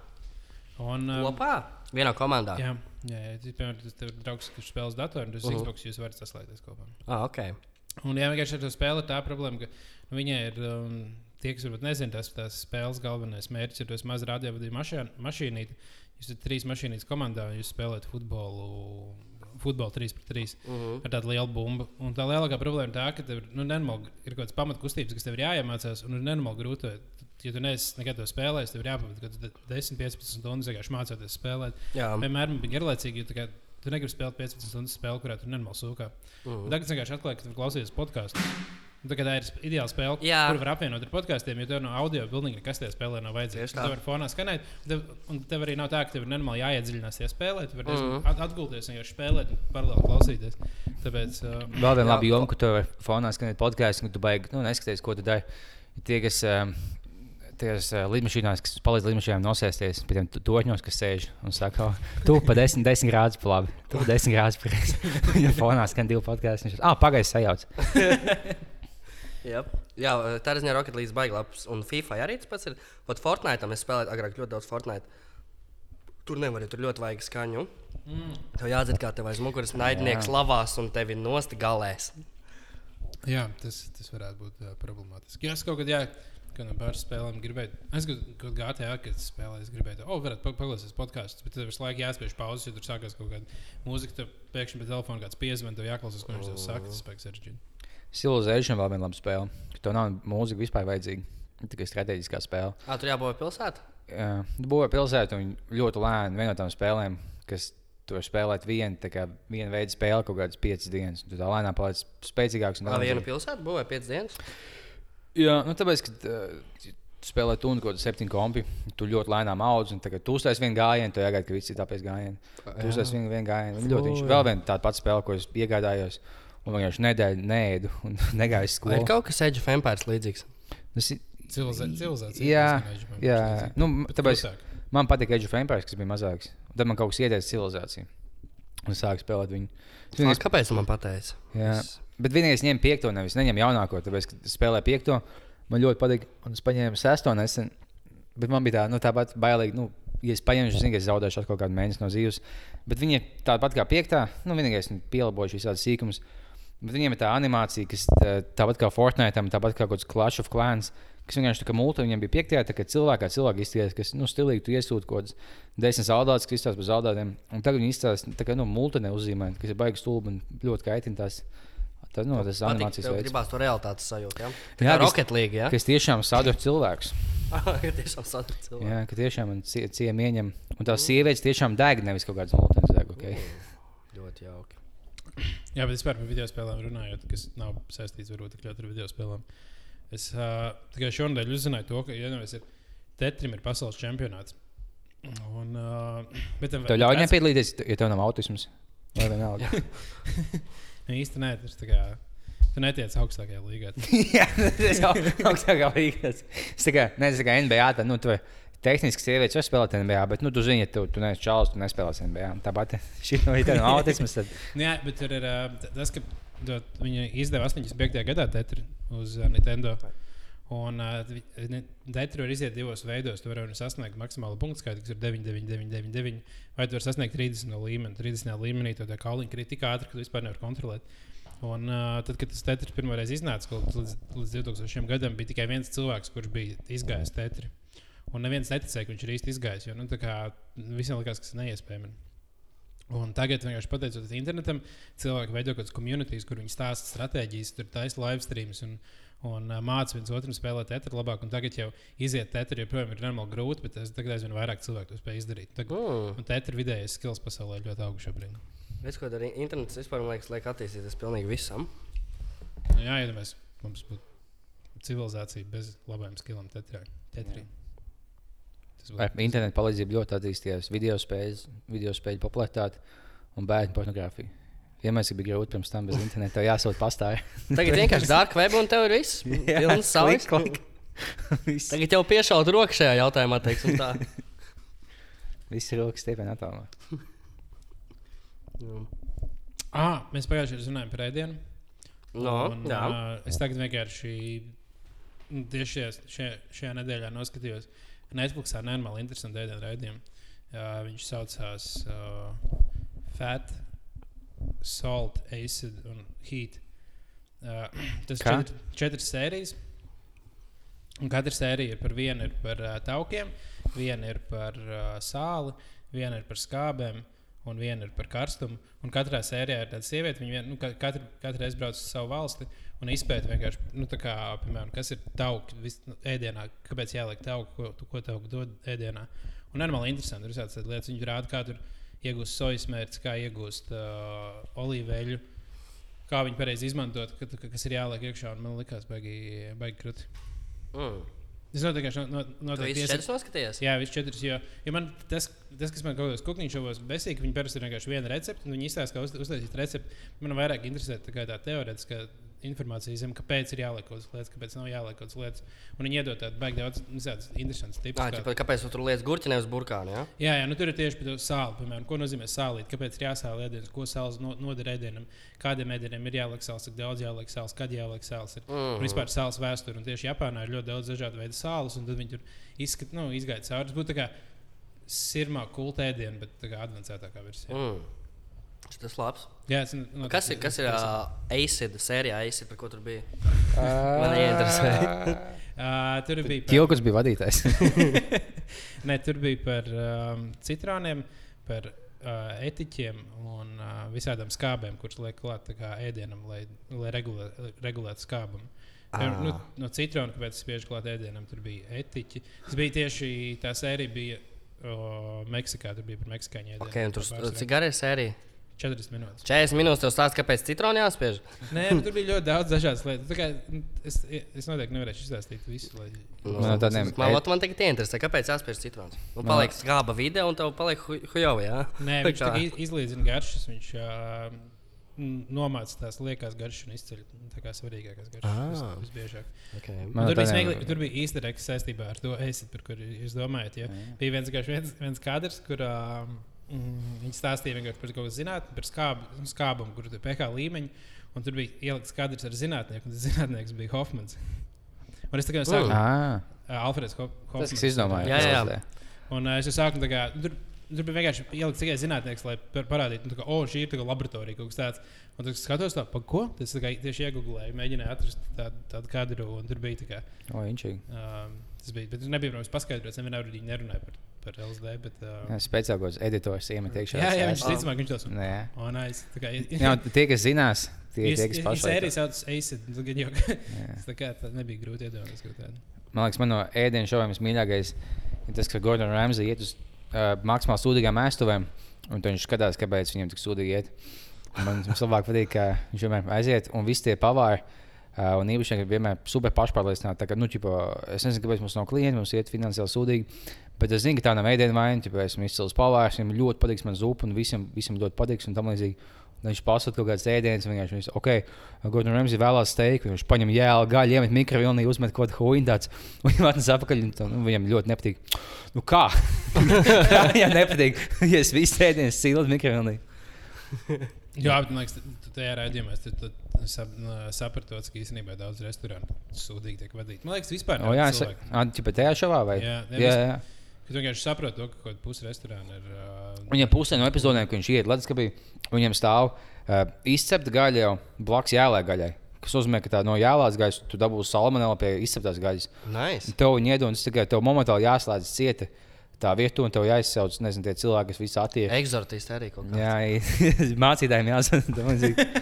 Un, um, kopā? Vienā komandā? Jā, jā, ja tu, piemēram, tas ir draugs, kurš spēlē uz datoru, un tas uh Mhm. -huh. Xbox jūs varat saslēgties kopā. Ah, ok. Un jā, vienkārši ar to spēli ir tā problēma, ka nu, viņai ir. Um, Tie, kas varbūt nezina, tas tās spēles galvenais mērķis ir tas mazs radiovadīja mašīnīte. Jūs esat trīs mašīnītes komandā, un jūs spēlējat futbolu, futbolu 3 pret 3 Uh -huh. ar tādu lielu bumbu. Un tā lielākā problēma ir tā, ka tev nu, nenormāli, ir kaut kādas pamatkustības, kas tev ir jāiemācās, un ir nenormāli grūti. Ja tu neesi nekad to spēlējis, tev ir jāpavada kaut kādas 10, 15 stundas vienkārši mācīties spēlēt. Jā, Vienmēr man bija garlaicīgi, jo tu negribi spēlēt 15 stundas spēli, kurā tu nenormāli sūkā. uh Un -huh. Tagad es vienkārši atklāju, ka tu klausies podkāstu. Tā kā tā ir ideāla spēle, Jā. kur var apvienot ar podkāstiem, jo tev no audio pilnīgi nekas tajā spēlē nav vajadzīgs. Tā. Tu vari fonā skanēt, tev, un tev arī nav tā, ka tev ir nenormāli jāiedziļinās tajā spēlē. Tu vari mm. at atgulties un vienkārši spēlēt, un paralēli klausīties. Tāpēc, uh, Vēl viena laba joma, ka tu vari fonā skanēt podkāstu, un tu baigi nu, neskaties, ko tu dari. Tie, kas um, Tās uh, lidmašīnās, kas palīdz lidmašīnām nosēsties pie tiem torņos, kas sēž un saka, "O, tu pa 10, 10 grādus pa labi, tu pa 10 grādus pa kreisi. Viņa fonā skan divi podkāsti. Viņš ah, pagaidi sajauc. Jā, jā tā ir ziņā Rocket League baigi labs. Un FIFA arī tas pats ir. Pat Fortnite es spēlēju agrāk ļoti daudz Fortnite. Tur nevar, tur ļoti vajag skaņu. mm, Tev jādzird, kā tev aiz muguras naidnieks Jā. lavās un tevi nosti galēs. jā, tas, tas varētu būt uh, problemātiski. Jā, es kaut kad, jā, kad no pāris spēlēm gribēju, es kaut kad GTA, kad spēlēju, es gribēju, oh, varētu pa- paklausīties podkāstus, bet tev visu laiku jāspiež pauzes, jo tur sākās kaut kāda mūzika, tev pēkšņi pie telefona kāds piezvan, tev jāklausās, ko viņš tev saka, tas spēks sarežģīti. Civilization vēl viena laba spēle. Tev nav mūzika vispār vajadzīga. Tikai strateģiskā spēle. Ah, tur jābūt pilsētā? Jā, Tu būvēji pilsētu un ļoti lēni viena no tām spēlēm, kas tur spēlēt vienu, kā viena veida spēle kaut kādas piecas dienas. Tu tā lēnām paliec spēcīgāks. viena lēnāk- pilsēta būvē 5 dienas. Jā, nu, tāpēc, ka uh, spēlē tu un kaut kāda septiņu kompi, tu ļoti lēnām audz, un tagad tu uztais vienu gājienu, tu jāgaida, ka visi ir tāpēc gājienu. Tu uztais vienu, vienu gājienu. Ļoti viņš vēl viena tāda pati spēle, ko es iegādājos, un vienkārši nedēļu nēdu un negāju uz Vai ir skolu. kaut kas Age of Empires līdzīgs? Tas ir- Civilizā- Civilizācija. Jā, jā. Nu, tāpēc klusāk. man patīk Age of Empires, kas bija mazāks. Tad man kaut kas ieteica civilizāciju. Un sāku spēlēt viņu. Es vienīgais- Kāpēc tu man pateici? Jā. Es- Bet vienīgais ņem piekto, nevis neņem jaunāko, tāpēc, ka spēlē piekto. Man ļoti patīk, un es paņēmu sesto nesen. Bet man bija tā, nu, tāpat bailīgi, nu, ja es paņemšu, zinu, ka es zaudēšu atkal kādu mēnesi no dzīves. Bet viņi ir tāpat kā piektā, nu, vienīgais nu, pielabojuši visādi sīkumus. Bet viņiem ir tā animācija, kas tā- tāpat kā Fortnite, tāpat kā kaut kāds Clash of Clans. Kas vienkārši tā kā multi, viņiem bija piektajā, tā kā cilvēkā cilvēki izties, kas, nu, stilīgi tu iesūti kaut kādas desmit zaudētas, kas izstāsta par zaudētiem. Un tagad viņi izstāsta, tā kā, nu, multi neuzzīmē, kas ir baigi stulbi un ļoti kaitina tās. Tas, nu, tas Patīk, animācijas veids. gribās to realitātes sajūtu. Ja? Tā Jā, Rocket League. Ja? Kas tiešām sadūr cilvēkus. Ka tiešām sadarbs cilvēku. Jā, ka tiešām man cie- ciemi ieņem. Un tās sievietes tiešām deg, nevis kaut kādas multens deg. Okay? Ļoti jauki. Jā, bet vispār par video spēlēm runājot, kas nav saistīts varbūt tik ļoti ar video spēlēm. Es uh, tikai šonadēļ uzzināju to, ka iedomājieties, ir Tetrim ir pasaules čempionāts. Un, uh, bet Tev ļauj nepiedalīties, ja tev nav autisms. Vai vienalga? Nu, īsti nē, tas tā kā. Tu netiec augstākajā līgā. Jā, tas jau augstākā līnija. Es tā kā, ne, tas tā kā NBA, tad, nu, tu tehniski sievietes var spēlēt NBA, bet, nu, tu zini, ja tu, tu neesi čalis, tu nespēlēsi NBA. Tāpat šī no ir autisms. Tad... Nu, jā, bet tur ir tas, ka viņi izdeva 85. gadā Tetri uz Nintendo. Un Tetri var iziet divos veidos. Tu vari sasniegt maksimālo punktu skaitu, kas ir 9, 9, 9, 9, 9, vai tu vari sasniegt 30 no līmeni. 30 līmenī to kauliņu krīt tik ātri, ka tu vispār nevari kontrolēt. Un, uh, tad, kad tas Tetris pirmoreiz iznāca, līdz, līdz 2000 gadam, bija tikai viens cilvēks, kurš bija izgājis Tetri. Un neviens neticēja, ka viņš ir īsti izgājis. Jo nu, tā kā visiem likās, ka tas ir neiespējami. Un tagad, vienkārši pateicoties internetam, cilvēki veido kaut kādas komunitīs, kur viņi stāsta stratēģijas, tur taisa live streams un, un uh, māca viens otram spēlēt tetru labāk. Un tagad jau iziet tetru, joprojām ir normāli grūti, bet es tagad aizvien vairāk cilvēku to spēj izdarīt. Tagad, Mm. un tetru vidējais skills pasaulē ļoti augsts šobrīd. Es ko daru? Internets vispār man liekas, liek attīstīties pilnīgi visam. Nu, jā, ja mēs mums būtu civilizācija bez labiem skilliem tetrā. Ar internetu palīdzību ļoti attīstījās video spēles, video spēļu popularitāte un bērnu pornogrāfija. Vienmēr bija grūti pirms tam bez interneta. Jāsūt pastāvīgi. Tagad vienkārši dark web un tev ir viss. Pilns. Viss Tagad jau piešaut roku šajā jautājumā, teiksim tā. Viss ir rokas attālumā. Nu, Ah, mēs pagājušajā gadā runājām par ēdienu. No, Un, jā. uh, es tagad vienkārši nu, tieši šajā, šajā, nedēļā noskatījos Netflixā nenormāli interesantu ēdienu raidījumu. Uh, viņš saucās uh, Fat, Salt, Acid un Heat. Uh, tas ir Kā? četri, četras sērijas. Un katra sērija ir par vienu ir par uh, taukiem, viena ir par uh, sāli, viena ir par skābēm, un viena ir par karstumu. Un katrā sērijā ir tāda sieviete, viņa vien, nu, ka- katru, katru reizi brauc uz savu valsti un izpēta vienkārši, nu, kā, piemēram, kas ir tauki vis, nu, ēdienā, kāpēc jāliek tauki, ko, tu- ko tauki dod ēdienā. Un normāli interesanti, ir visādas lietas, viņi rāda, kā tur iegūst sojas mērķis, kā iegūst uh, olīveļu. Kā viņi pareizi izmantot, ka, ka, kas ir jāliek iekšā, un man likās, baigi, baigi krūti. Mm. Es noteikti no, no, četrus noskaties? Jā, viss četras. Jo, jo man tas, tas, kas man kaut kādos kukaiņu šovos besīk, viņi parasti ir vienkārši viena recepte. Viņi izstāsta, kā uz, uztaisīt recepti. Man vairāk interesē tā, tā teorētiskā informācija, zem, kāpēc ir jāliek kādas lietas, kāpēc nav jāliek kādas lietas. Un viņi iedod tādu baigi daudz visādas interesantas tipus. Ā, kā- ķipa, Kāpēc tu tur lietas gurķi nevis burkāni? Ja? Jā, jā nu, tur ir tieši par to sāli. Piemēram, ko nozīmē sālīt, kāpēc ir jāsāla ēdienas, ko sāls no, noder ēdienam, kādiem ēdieniem ir jāliek sāls, cik daudz jāliek sāls, kad jāliek sāls. Ir. Mhm. Un vispār sāls vēsture. Un tieši Japānā ir ļoti daudz dažādu veidu sāls, un tad viņi tur izskat, nu, izgāja cauri. Tas būtu kā sirmā kulta ēdiena, bet tā kā advancētākā versija. Mm. Tas labs. Jā, es, no, Kas ir, kas ir uh, ACID sērijā, ACID, par ko tur bija? Man neinteresē. Uh, tur bija par, Tilkus bija vadītājs. ne, tur bija par um, citroniem, par uh, etiķiem un uh, visādām skābēm, kuras liek klāt ēdienam, lai, lai regulē, regulētu skābumu. Piemēram, Nu, no citrona, kāpēc es spiežu klāt ēdienam, tur bija etiķi. Tas bija tieši tā sērija, bija o, Meksikā. Tur bija par meksikāņu ēdienu. Okay, tur cik gara ir sērija? 40 minūtes. 40 minūtes tev stāsta, kāpēc citronu jāspiež. Nē, nu, tur bija ļoti daudz dažādas lietas. Tā Kā, nu, es, es noteikti nevarēšu izstāstīt visu. Lai... Man no tādiem Man, ot, man tagad interesē, kāpēc jāspiež citrons. Nu, paliek skāba vide un tev paliek hu- hujovi. Ja? Nē, viņš tā iz- izlīdzina garšas. Viņš uh, nomāca tās liekas garšas un izceļ tā kā svarīgākās garšas. Ah. vis- Visbiežāk. Okay. Man tur, no bija smiegli, tur bija īsta reakcija saistībā ar to esiet, par kuru jūs domājat. Ja? Bija viens, vienkārši viens, viens kadrs, kur uh, mm, viņi stāstīja vienkārši par kaut ko zinātnē, par skābu, skābumu, kur ir pH līmeņi. Un tur bija ielikts kadrs ar zinātnieku, un tas zinātnieks bija Hofmans. Un es tikai sāku, Mm. Ah, uh, Alfreds Ho- Hofmans. tas, kas izdomāja. Jā, jā. LSD. Un uh, es jau sāku, tā kā, tur, tur bija vienkārši ielikt tikai zinātnieks, lai par- parādītu, nu, kā, oh, šī ir tā kā laboratorija kaut kas tāds. Un tad es skatos, tā, pa ko? Tas tā kā tieši iegūlēju, mēģināju atrast tādu, tādu kadru, un tur bija tā kā. O, inčīgi. Um, tas bija, bet tur nebija, protams, paskaidrots, nevienā brīdī nerunāja par, par LSD, bet. Uh, Jā, Speciālais editors iemet iekšā. jā, jā, viņš ticamāk, viņš tos. Nē. O, nice. Tā kā, Jā, tie, kas zinās, tie, tie kas pašai. sērijas sauc ACID, un tagad jau, tā kā tā nebija grūti iedomāties, ka tāda. Man liekas, man no ēdienas šoviem mīļākais ir tas, ka Gordons Ramsay iet uz uh, maksimāli sūdīgām ēstuvēm, un viņš skatās, kāpēc viņam tik sūdīgi iet. Man labāk patīk, ka viņš vienmēr aiziet un visi tie pavāri. Uh, un īpašnieki vienmēr super pašpārliecināti. Kā, Nu, ķipa, es nezinu, kāpēc mums nav klienti, mums iet finansiāli sūdīgi. Bet es zinu, ka tā nav ēdienu vaina. ķipa, Esmu izcils pavārs, viņam ļoti patiks man zupa, un visiem, visiem ļoti patiks. Un tam līdzīgi. Viņš pasūta kaut kādas ēdienas, un viņš vienkārši, ok, Gordon Ramsay vēlās steiku, viņš paņem jēlu, gaļu, iemet mikrovilnī, uzmet kaut ko huīndāts, un viņam atnes atpakaļ, un tā, nu, viņam ļoti nepatīk. Nu kā? Jā, nepatīk. Ja es visu ēdienas siltu mikrovilnī. Jā, bet man liekas, tajā raidījumā tu sap, saprati, ka īstenībā daudz restorānu sūdīgi tiek vadīti. Man liekas, vispār O, jā, es domāju, tajā šovā vai? Jā, jā, jā, jā. Ka tu vienkārši saproti, to, ka kaut kāda pusi restorāna ir. Uh, Viņam pusē no epizodēm, kad viņš iet leduskapī, viņam stāv uh, izcepta gaļa jau blakus jālai gaļai. Kas nozīmē, ka tā no jālās gaļas tu dabūsi salmonelu pie izceptās gaļas. Nice. Tev viņi iedod, un tas tikai tev momentāli jāslēdz cieta tā vieta, un tev jāizsauc, nezinu, tie cilvēki, kas visu attiek. Eksortisti arī kaut kā. Jā, mācītājiem jāsaka.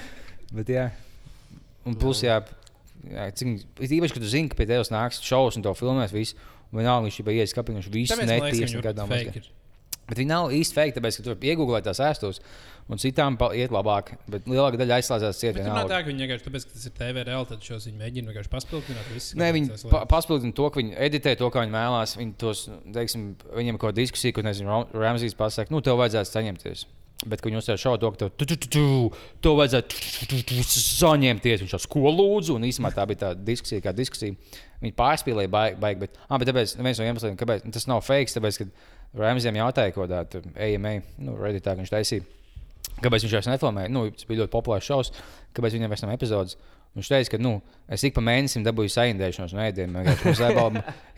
Bet, jā. Un plus, jā, jā cik, īpaši, kad tu zini, ka pie tevis nāks šovs un to filmēs visu. Vienalga, viņš jau ienāca skapī, viņš visu Tāpēc man Bet viņi nav īsti fake, tāpēc, ka tur iegūlēt tās ēstos, un citām iet labāk. Bet lielākā daļa aizslēdzās cietā. tur nav tā, ka viņi vienkārši tāpēc, ka tas ir TV realitāte, šos viņi mēģina vienkārši paspildīt. visu, Nē, viņi pa, paspildina to, ka viņi editē to, kā viņi vēlās. Viņi tos, teiksim, viņiem kaut kāda diskusija, kur, nezinu, Ram- Ramsīs pasakā, nu, tev vajadzētu saņemties. Bet, kad viņi uzsver šo to, ka tev, vajadzētu tu, tu, tu, tu, saņemties, viņš jau ko lūdzu, un īstenībā tā bija tā diskusija, kā diskusija. Viņi pārspīlēja baigi, baigi bet, ah, bet tāpēc viens no iemesliem, kāpēc tas nav fake, tāpēc, ka Ramsīm jautāja, ko tādu AMA, nu, Redditā viņš taisīja. Kāpēc viņš vairs nefilmēja? Nu, tas bija ļoti populārs šovs. Kāpēc viņam vairs nav epizodes? Viņš teica, ka nu, es ik pa mēnesim dabūju saindēšanos no ēdieniem.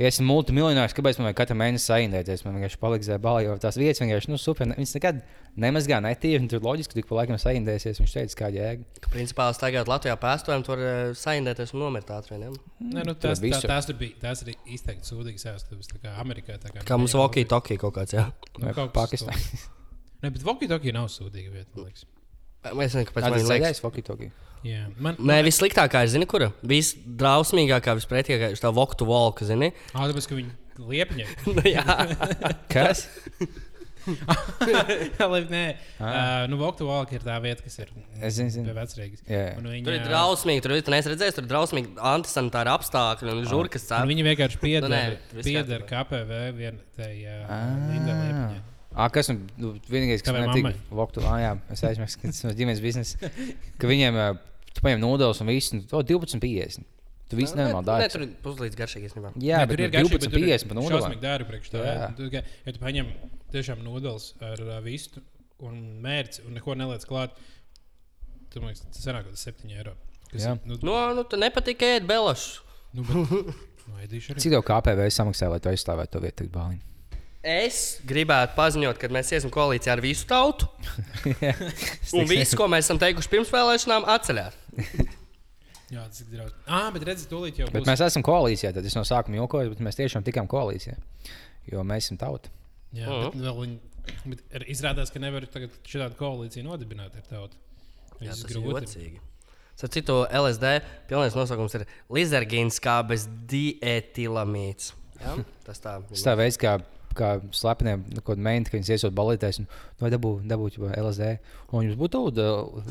Ja esmu multimiljonārs, kāpēc man katru mēnesi saindēties? Man vienkārši paliks zēbalā, jo tās vietas vienkārši, nu, super. Viņas nekad nemazgā netīri, un tur loģiski, ka tik pa laikam saindēsies. Viņš teica, kāda jēga. Ka, principā, staigāt Latvijā pēstojam, tur uh, saindēties un nomirt ātri. Ne? Nē, nu, tās, visu. tā, tās, tur bija, tās ir izteikti sūdīgas ēstas. Tā kā Amerikā. Tā kā, Kā mums Vokija Tokija kaut kāds. Jā. Nu, Pakistānā. Nē, bet Vokija Tokija nav sūdīga vieta. man liekas. Es nezinu, kāpēc Tas man ir liekas. zaļais, Fokitoki. Jā, man Nē, vissliktākā ir, zini, kura? Visdrausmīgākā, vispretīgākā ir tā Voktu Volka, zini? Ah, tāpēc, ka viņi liepņi. Nu, jā, Kas? Nē. Ah. Uh, nu, Vokta Valka ir tā vieta, kas ir Es zinu, zinu. vecrīgas. Un viņa, tur ir drausmīgi. Tur viss redzējis, tur ir drausmīgi antisanitāri apstākļi un žurkas Un cēlā. viņi vienkārši pieder, Nu, nu, nē, viss pieder. KPV vienai uh, Ah. Lindai Liepņai. Ah, kas man nu, vienīgais, kas Tavai man nepatīk, Voktu, ah, jā, es aizmirsu, ka tas ir ģimenes biznesa, ka viņiem, tu paņem nodeļus un visu, un to 12,50. Tu visu nenormāli Nē, dari. tur ir puslīdz īstenībā. Jā, Nē, bet tur ir nu, ir 12,50 par nodeļu. Šausmīgi dārgi priekš kā- ja tu paņem tiešām nodeļus ar uh, vistu un mērci un neko neliec klāt, tad man liekas, tas sanāk kaut kāds 7 eiro. Kas, Jā. nu, Nu, nu tu nepatīk ēst belašu. nu, bet, nu. Cik tev KPV samaksāja, lai tu aizstāvētu to vietu, bāliņu? Es gribētu paziņot, ka mēs iesim koalīcijā ar visu tautu. Un viss, ko mēs esam teikuši pirms vēlēšanām, atceļās. Jā, tas ir draudz. Ah, bet redziet, tūlīt jau Bet būs. mēs esam koalīcijā, tad es no sākuma jokoju, bet mēs tiešām tikām koalīcijā. Jo mēs esam tauta. Jā, Mhm. bet, vēl viņi, bet izrādās, ka nevar tagad šādu koalīciju nodibināt ar tautu. Jā, tas ir grūti. Starp citu, LSD pilnais nosaukums ir Lizargīns kā bez dietilamīts. Ja? Tas tā. Tas tā veids, kā, kā slepeniem nu, mēģināt, ka viņas iesūt balītēs, un nu, dabū, dabū LSD. Un jums būtu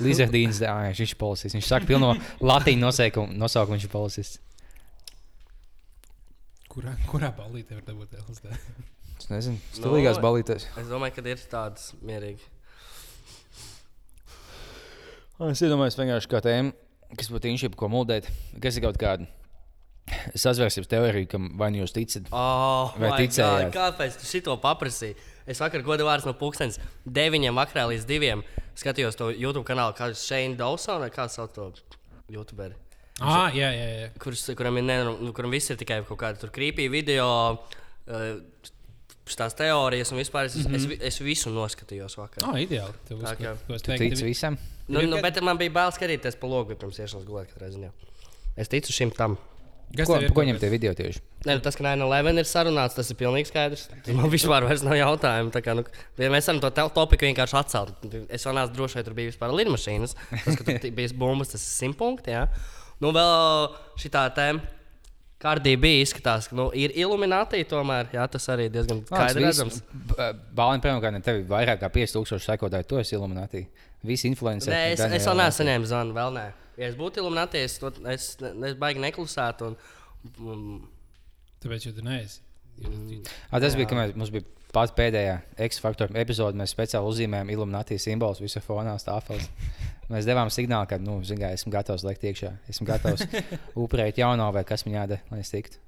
Lizardīns, viņš ir policists. Viņš saka, pilno latīņu nosaukumu, nosaukumu viņš ir policists. Kurā, kurā ballītē var dabūt LSD? Es nezinu, stilīgās Nu, balītēs. Es domāju, ka ir tādas mierīgi. Es iedomājos vienkārši kā tēmu, kas būtu inšība, ko muldēt. Kas ir kaut kāda sazvērstības teorija, kam vai nu jūs ticat? Oh, Vai my ticējāt? God, Kāpēc tu šito paprasīji? Es vakar godu vārds no pulkstenes 9 vakarā līdz 2 skatījos to YouTube kanālu, kā Shane Dawson vai kā sauc to YouTuberi. Ah, jā, jā, jā. Kurš, kuram, ir, ne, nu, kuram viss ir tikai kaut kāda krīpī video, uh, tās teorijas un vispār. Es, mm -hmm. es, vi- es visu noskatījos vakar. Oh, ideāli. Tu tici visam? Nu, nu, bet man bija bail skatīties pa logu pirms iešanas gulēt katrā ziņā. Es ticu šim tam. Kas Ko, tev ir ko kaut ņem kas- tie video tieši? Ne, nu, tas, ka 9-11 ir sarunāts, tas ir pilnīgi skaidrs. Man vispār vairs nav jautājumu. Tā Kā, nu, ja mēs varam to topiku vienkārši atcelt. Es vēl neesmu drošs, vai tur bija vispār lidmašīnas. Tas, ka tur bija bumbas, tas ir simt punkti. Jā. Nu, vēl šī tēma. Kārdī bija izskatās, ka nu, ir iluminācija tomēr. Jā, tas arī diezgan skaidri redzams. Bāliņš, piemēram, ne tevi vairāk kā 5000 sekotāji, to es iluminātīju. Visi influenceri. Nē, es, es vēl neesmu saņēmis zvanu, vēl nē. Ja es būtu iluminācija, es, to- es, es baigi neklusētu. Un, un, Tāpēc, tu neesi. Ah, tas bija, kad mums bija pats pēdējā X-faktora epizode. Mēs speciāli uzzīmējām iluminācijas simbolus visā fonā stāvos. Mēs devām signālu, ka, nu, zin, kā, esmu gatavs likt iekšā. Esmu gatavs upurēt jauno vai kas man jādara, lai es tiktu.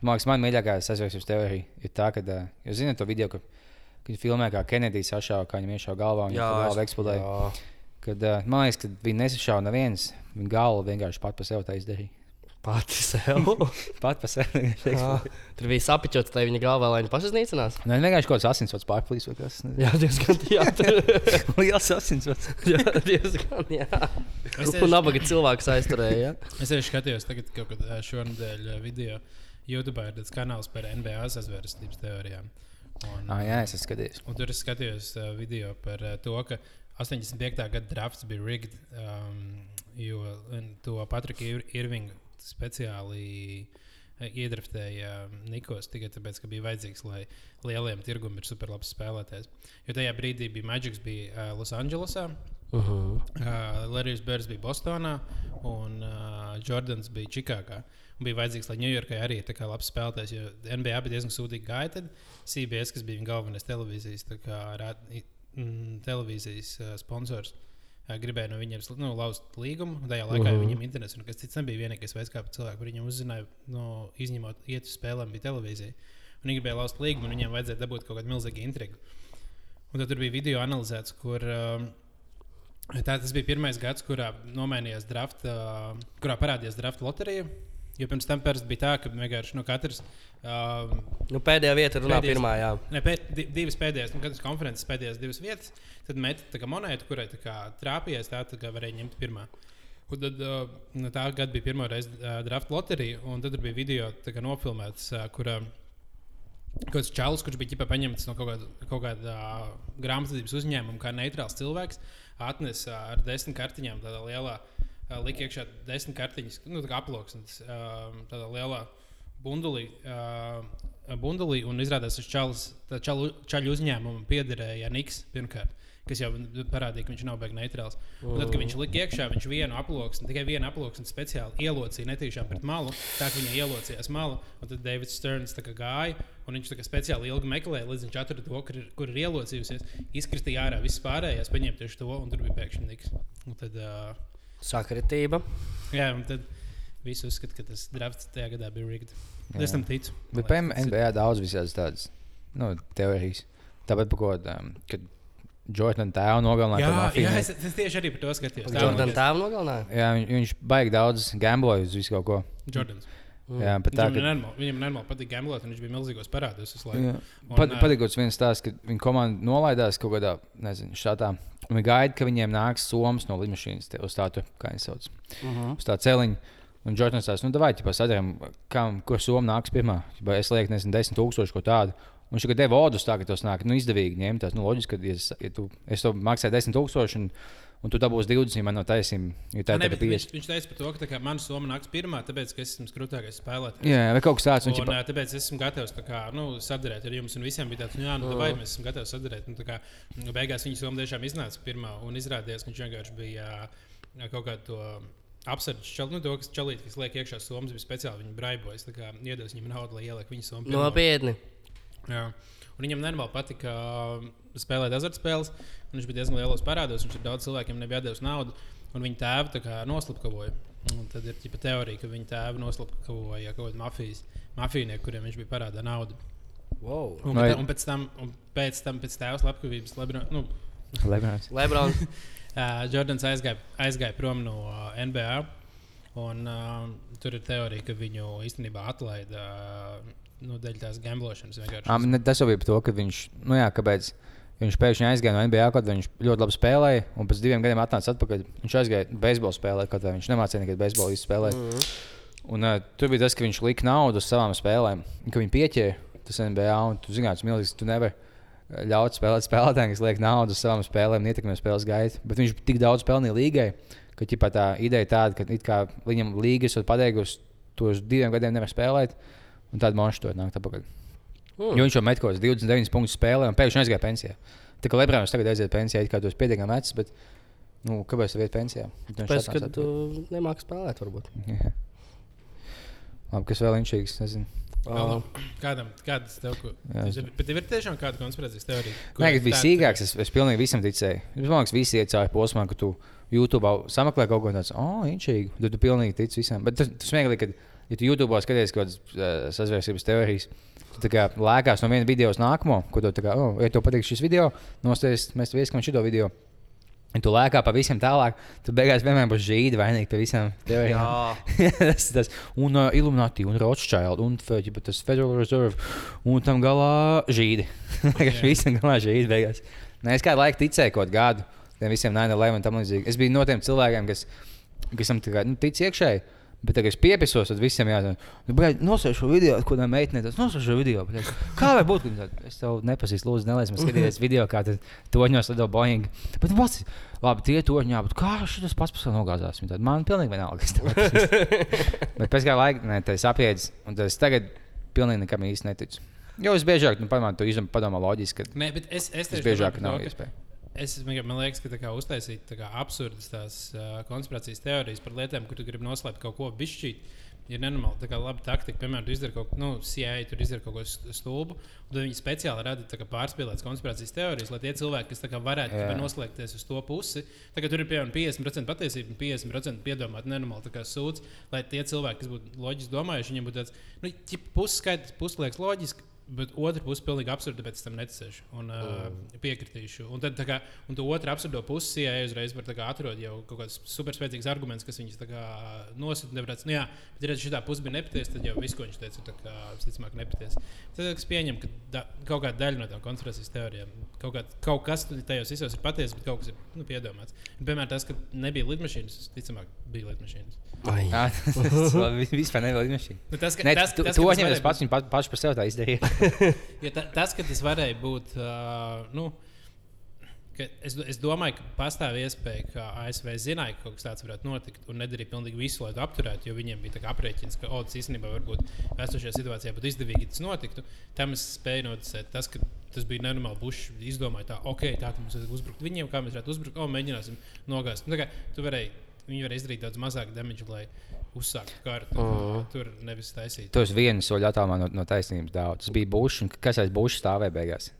Man liekas, man mīļākā sasauksmes teorija ir tā, ka, ā, jūs zināt to video, ka, kad filmē, kā Kenedijs sašāva, kā viņam iešāva galvā un viņa Jā, galva es- eksplodēja. jā. Kad, ā, man liekas, ka viņi nesašāva neviens. Viņa galva vienkārši pat par sevi tā izdarīja. Pati sev. Pat par sevi. Tur bija sapiņķots, lai viņa galvā, lai viņa pašas nīcinās. Nē, vienkārši kaut kāds asinsvads pārplīs kas. Jā, diezgan jā, Liels asinsvads. jā, diezgan jā. Es Un tieši- nabaga cilvēks aizturēja. Es tieši skatījos, tagad kaut kad šonadēļ video. YouTube ir tāds kanāls par NBA sazvērstības teorijām. Un, Ah, jā, es esmu skatījies. Un tur es skatījos uh, video par uh, to, ka 85. gada drafts bija rigged, um, jo to Patriku Ir Irvingu speciāli uh, iedraftēja um, Nikos tikai tāpēc, ka bija vajadzīgs, lai lieliem tirgumam ir superlabs spēlētājs. Jo tajā brīdī bija Magics bija uh, Losandželosā. Uh -huh. Uh, Larijs Bērs bija Bostonā un uh, Jordans bija Čikāgā. Un Bija vajadzīgs, lai Ņujorkai arī ir tā kā labs spēlētājs, jo NBA bija diezgan sūdīgi. Tad CBS, kas bija viņa galvenais televīzijas, tā kā, rā, i- mm, televīzijas uh, sponsors, uh, gribēja no viņiem nu, lauzt līgumu. Tajā laikā uh Mhm. -huh. viņam internets un kas cits nebija vienīgais veids, kā cilvēki par viņiem uzzināja, no, izņemot iet uz spēlēm, bija televīzija. Un viņi gribēja lauzt līgumu, un viņiem vajadzēja dabūt kaut kādu milzīgu intrigu. Un tad tur bija video analizēts, kur um, tā, tas bija pirmais gads, kurā nomainījās draft, uh, kurā parādījās draft loterija. Jo pirms tam bija tā, ka vienkārši nu, katrs. Um, Nu, pēdējā vieta runā Pēdējais- pirmā. Jā. Ne, pēc, di, divas pēdējās, nu, katras konferences pēdējās divas vietas, tad met tā kā monētu, kurai trāpījās, tā, tā varēja ņemt pirmā. Un tad, uh, tā gada bija pirmā reize uh, draft loterija, un tad bija video kā nofilmēts, uh, kurā kaut kāds čalis, kurš bija ģipā paņemts no kaut kāda, kaut kāda uh, grāmatvedības uzņēmuma, kā neitrāls cilvēks, atnesa uh, ar desmit kartiņām tādā lielā, uh, lika iekšā desmit kartiņas, nu, tā kā aploksnes, uh, tādā lielā bundulī. Uh, Bundulī, un izrādās, ka čalis, čalu, čaļu uzņēmumam piederēja Niks pirmkārt, kas jau parādīja, ka viņš nav beigas neitrāls. Un tad, kad viņš lika iekšā, viņš vienu aploksni, tikai vienu aploksni speciāli ielocīja netīšām pret malu, tā ka viņa ielocījās malu, un tad Davids Sterns gāja, un viņš speciāli ilgi meklēja, līdz viņš atrada to, kur ir, kur ir ielocījusies, izkristīja ārā viss pārējais, paņēma tieši to, un tur bija pēkšņi Niks. Un tad, uh, Sakritība. jā, un tad visi uzskata, ka tas drafts tajā gadā bija rigged. Jā. Es tam ticu. Bet pēc NBA daudz visādas tādas nu, teorijas. Tāpat par ko, um, kad Jordana tēvu nogalināja Jā, jā es, es tieši arī par to skatījos. Jordan tēvu nogalināja. Jā, viņš, viņš baigi daudz gambloja uz visu kaut ko. Jordans. Jā, bet tā, Viņam, ka, normāli, viņam normāli patīk gamblot, un viņš bija milzīgos parādos. pat, ā, patīkot viens stāsts, ka viņa komanda nolaidās kaut kādā, nezinu, šādā. Un viņi gaida, ka viņiem nāks somas no lidmašīnas te- uz tādu, kā viņi sauc, Uh -huh. uz tā celiņa. Un Jordans tās, nu, vai ķipa sadarām, kam, kur soma nāks pirmā. Ķipa, es lieku, nezinu, desmit tūkstoši ko tādu. Un viņš deva odus tā, ka tos nāk, nu, izdevīgi ņemt. Tas, nu, loģiski, ka, ja, es- ja tu, es to maksāju desmit tūkstoši, un, un tu dabūsi 20, man no taisnība, jo tā Ne, ir bet tāda viņš, 50. viņš teica par to, ka kā mana summa nāks pirmā, tāpēc, ka es esmu krūtākais spēlētājs. Jā, vai kaut kas tāds, un, Un, ķipa, tāpēc es esmu gatavs tā kā, nu, sadarīt ar jums. Un visiem bija tāds, nu, jā, nu, vai mēs esam gatavi sadarīt. Un, tā kā, nu, beigās viņa summa tiešām iznāca pirmā. Un izrādījās, ka viņš vienkārši bija kaut kādu to apsardz čalu, nu, to, kas čalīt, kas liek iekšā summas, bija speciāli viņa braibojas. Tā kā iedos viņam naudu, lai ieliek viņa pirmo. Nopietni. Jā. Un viņam normāli patika uh, spēlēt azartspēles. un Viņš bija diezgan lielos parādos. Viņš ir daudz cilvēkiem nebija devis naudu. Un viņa tā kā noslapkavoja. Un tad ir ģipa teorija, ka viņa tēvu noslapkavoja kaut kāda mafijas mafijnieki, kuriem viņš bija parādā naudu. Wow. Un, Vai- Vai... un pēc tam, un pēc tam pēc tēva slepkavības, Lebron, nu, Lebrons. Lebrons. uh, Jordans aizgāja, aizgāja prom no uh, NBA. Un, uh, tur ir teorija, ka viņu īstenībā atlaida uh, nu, dēļ tās gamblošanas. vienkārši. Um, tas jau bija par to, ka viņš, nu jā, kāpēc viņš pēkšņi aizgāja no NBA, kad viņš ļoti labi spēlēja, un pēc diviem gadiem atnāca atpakaļ. Viņš aizgāja beisbolu spēlēt, arī viņš nemācīja nekad beisbolu spēlēt. Mhm. Un, uh, tur bija tas, ka viņš lika naudu uz savām spēlēm, ka viņi pieķēra tas NBA. Un, tu zini, tas ir milzīgs. Tu nevari ļaut spēlēt spēlētājiem, kas liek naudu uz savām spēlēm, ietekmē spēles gaitu. Bet viņš tik daudz pelnīja līgai, ka ķipā, tā ideja tāda, ka it kā viņam līgas ir padeigusi to uz diviem gadiem nevar spēlēt. Un tad monēta to nāk atpakaļ. Hmm. Jo viņš jau met kaut kādas 29 punktus spēlē un pēkšņi aizgāja pensijā. Tā kā Lebrons tagad aiziet pensijā, it kā tas pietiekami vecs, bet nu, kāpēc viņš iet pensijā? Viņš Pēc šatās tam, kad tu nemāki spēlēt, varbūt. Jā. Labi, kas vēl inčīgs, nezinu. Uh, kādam, kādas tev, ko, es- bet tev ir tiešām kāda konspirācijas teorija? Nē, kas bija sīkāks, es, es pilnīgi visam ticēju. Es domāju, ka visi iet cauri posmam, ka tu YouTube sameklē kaut ko tādu, oh, inčīgi. Tad tu pilnīgi tici visam. Bet tas, tas smieklīgi, ka, ja tu YouTube skaties kaut kādas uh, sazvērstības teorijas, kā lēkās no viena video uz nākamo, ko tu kā, oh, ja tev patīk šis video, nosties, mēs tev ieskam šito video. Un tu lēkā pa visiem tālāk, tu beigās vienmēr būsi žīdi vainīgi par visām teorijām. jā, tas, tas, un uh, Illuminati, un Rothschild, un tas Federal Reserve, un tam galā žīdi. Visam galā žīdi beigās. Nē, es kādu laiku ticēju kaut gadu tiem visiem 9-11 un tam līdzīgi. Es biju no tiem cilvēkiem, kas, kas tam tā kā, nu, tic iekšēji. Bet, kad es piepisos, tad visiem jāsaka, nu, nosauc šo video, ko tā meitene teica. Nosauc šo video. Bet, kā var būt? Es tev nepazīstu, lūdzu, nelaiž man skatīties video, kā tur toņos lido Boeing. Bet, pats, labi, tie toņi, jā, bet kā šis pats sevi nogāzās? Tāda, Man pilnīgi vienalga. kas tev nepazīst." Bet pēc kāda laika, ne, tas apjēdzis, un tas tagad pilnīgi nekam īsti neticu. Jo es biežāk, nu, padomā, tu izdomā, loģiski, ka Nē, bet es, es tas tieši biežāk nav to, ka- iespēja. Es liekas, ka tā kā uztaisīt tā kā absurdas tās uh, konspirācijas teorijas par lietām, kur tu gribi noslēpt kaut ko bišķīt. Ir nenormāli, tā kā laba taktika. Piemēram, tu izdari kaut ko, nu, CIA tur izdara kaut ko st- stulbu, un viņi speciāli rada tā kā pārspīlētas konspirācijas teorijas, lai tie cilvēki, kas tā kā varētu yeah. noslēgties uz to pusi, tagad tur ir piemēram 50% patiesība un 50% piedomāt nenormāli tā kā sūds, lai tie cilvēki, kas būtu loģiski domājuši, viņiem būtu tāds, nu, puses skaidrs, puses liekas loģiski. Bet otra puse ir pilnīgi absurda, tāpēc es tam neticēšu un uh, piekritīšu. Un tad, kā, un to otru absurdo pusi, ja uzreiz var atrast jau kaut kāds superspēcīgs arguments, kas viņus nosūta. Nevarētu, nu, jā, bet, ja šī puse bija nepatiesa, tad jau viss, ko viņš teica, ir visticamāk nepatiesa. Tad es pieņemu, ka da, kaut kāda daļa no tām konspirācijas teorijām, kaut, kā, kaut kas tajos visos ir patiesa, bet kaut kas ir nu, piedomāts. Un, piemēram, tas, ka nebija lidmašīnas, visticamāk, bija lidmašīnas. Tas vispār nevar izmešīt. Nu, tas, ka, Ne, tas, tu, tas, to ka tas ņem, varēja es pats viņu pa- pašu par sevi tā Ja ta, tas, ka tas varēja būt, uh, nu, es, es domāju, ka pastāv iespēja, ka ASV zināja, ka kaut kas tāds varētu notikt, un nedarīja pilnīgi visu, lai to apturētu, jo viņiem bija aprēķins, ka, oh, tas īstenībā varbūt esošajā situācijā būtu izdevīgi, ja tas notiktu. Tam es spēju noticēt. Tas, ka tas bija nenormāli, Bušs izdomāja, tā, ok, tā mums vajag uzbrukt viņiem, kā mēs varētu uzbrukt, oh, mēģināsim nogāzt. Nu, kā tu varēji, viņi varēja izdarīt daudz mazāk damage, lai uzsāktu karu. Tā kā Mhm. Tur nevis taisīt. Tu esi viens soļš attālumā no, no taisnības daudz. Tas bija Bušs, un kas aiz Bušs stāvēja beigās?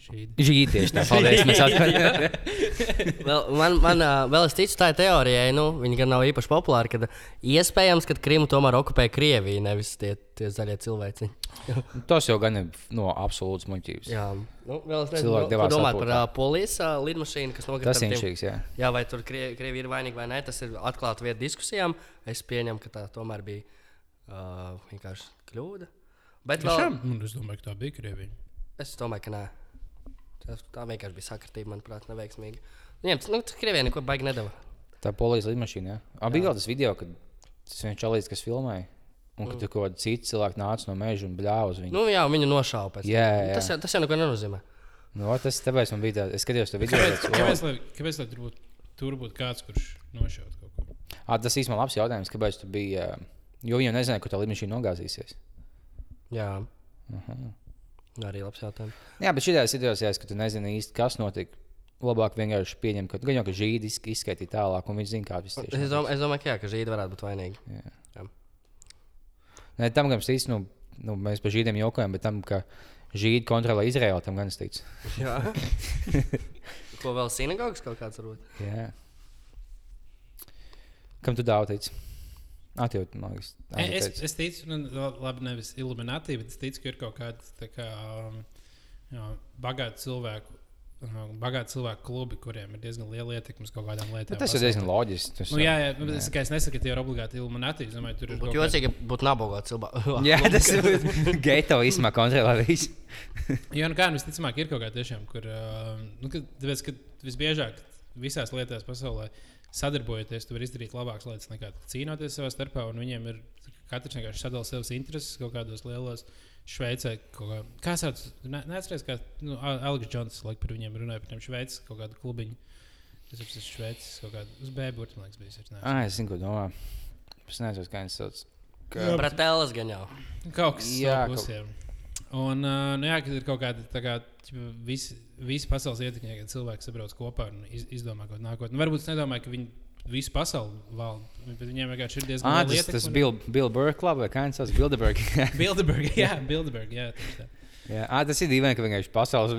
Šī Žīgi tieši tā, paldies. Mēs. Vēl, man, man vēl es ticu tai teorijai, nu, viņa gan nav īpaši populāra, ka iespējams, ka Krimu tomēr okupēja Krievija, nevis tie, tie zaļie cilvēki. Tas jau gan ir no absolūtas muļķības. Jā, nu, vēl es nezinu, ko domāt par uh, polijas uh, lidmašīnu, kas nokrita. Tas ir inšīgs, jā. Jā, vai tur Krie- Krievija ir vainīga vai nē, tas ir atklāta vieta diskusijām. Es pieņemu, ka tā tomēr bija uh, vienkārši kļūda. Bet vēl, Tiešām? Un Es domāju, ka tā bija Krievija. es domāju, ka nē. Tas, tā vienkārši bija sakritība, manuprāt, neveiksmīga. Tas nu, tas Krievijai neko baigi nedeva. Tā polijas lidmašīna. Jā. A, bija tas video, kad tas viens čalīts, kas filmēja. Un kad tur kaut kāda cita cilvēka nāca no meža un bļāva uz viņu. Nu, jā, viņu nošāva pēc tam. Jā, Nu, jā. Tas, jau- tas jau neko nenozīmē. Nu, tas tāpēc man bija tā, es skatījos to video. Kāpēc, tāds, kāpēc, lai, kāpēc lai tur būtu, tur būtu kāds, kurš nošaut kaut ko? Ā, Tas īstenībā labs jautājums, kāpēc tu biji. Jo viņi jau nezināja, kur tā lidmašīna nogāzīsies. Jā, Aha. Arī labs jautājums. Jā, bet šajā situācijā, kad tu nezini īsti, kas notika, labāk vienkārši pieņemt, ka gan jau ka žīdi izsk- izskaitīja tālāk, un viņi zina, kā viss tieši Es, dom, es domāju, ka, jā, ka žīdi varētu būt vainīgi. Nē, tam, kam es ticu, nu, nu, mēs par žīdiem jokojam, bet tam, ka žīdi kontrolē Izraelu, tam gan es ticu. Jā. Ko vēl sinagogas kaut kāds varbūt? Jā. Kam tu daudz tici? Atjūt, man liekas. E, Es, teici. es ticu, nu, la- labi, nevis Illuminati, bet es ticu, ka ir kaut kāda tā kā, um, jā, bagāta cilvēku. um, Bagāti cilvēku klubi, kuriem ir diezgan liela ietekme uz kaut kādām lietām. Nu, tas ir diezgan loģiski. Nu, jā, jā, nu, es, kā es nesaku, ka tie ir obligāti Illuminati. Es domāju, tur ir Būtu jocīgi, ja būtu nabaga cilvēki. jā, tas ir geto īstenībā kontrolē visu. Jā, nu kā nu, visticamāk, ir kaut kā tiešām, kur uh, nu, kad, tāpēc, ka visbiežāk visās lietās pasaulē sadarbojoties, tu vari izdarīt labākas lietas nekā cīnoties savā starpā. un Viņiem ir katrs vienkārši sadalījis savas intereses kaut kādos lielos. Šveicē, kā, kā sauc, ne- neatceries, kā nu, Al- Aleks Džons, laik par viņiem runāja, par tiem Šveices kaut kādu klubiņu. Tas ir Šveices kaut kāds, uz bēburta, man liekas, bijis. es neatceros. Ah, es zinu, ko domā. Es nezinu, kā viņš sauc. ka- Bratēlis gan jau. Kaut kas Jā, tāds -. Un, uh, nu, jā, kad ir kaut kāda kā, visi, visi pasaules ietekmē, kad cilvēki sabrauc kopā un iz, izdomā kaut ko nākotnē. Nu, varbūt es nedomāju, ka viņi visu pasauli valda, bet viņiem vienkārši ir diezgan Ah, liela tas, tas ietekme. Bill, Bill Burr Club vai kā viņš sauc? Bilderberg. Bilderberg, jā, Bilderberg, jā, tieši tā. Jā, ah, tas ir dīvaini, ka vienkārši pasaules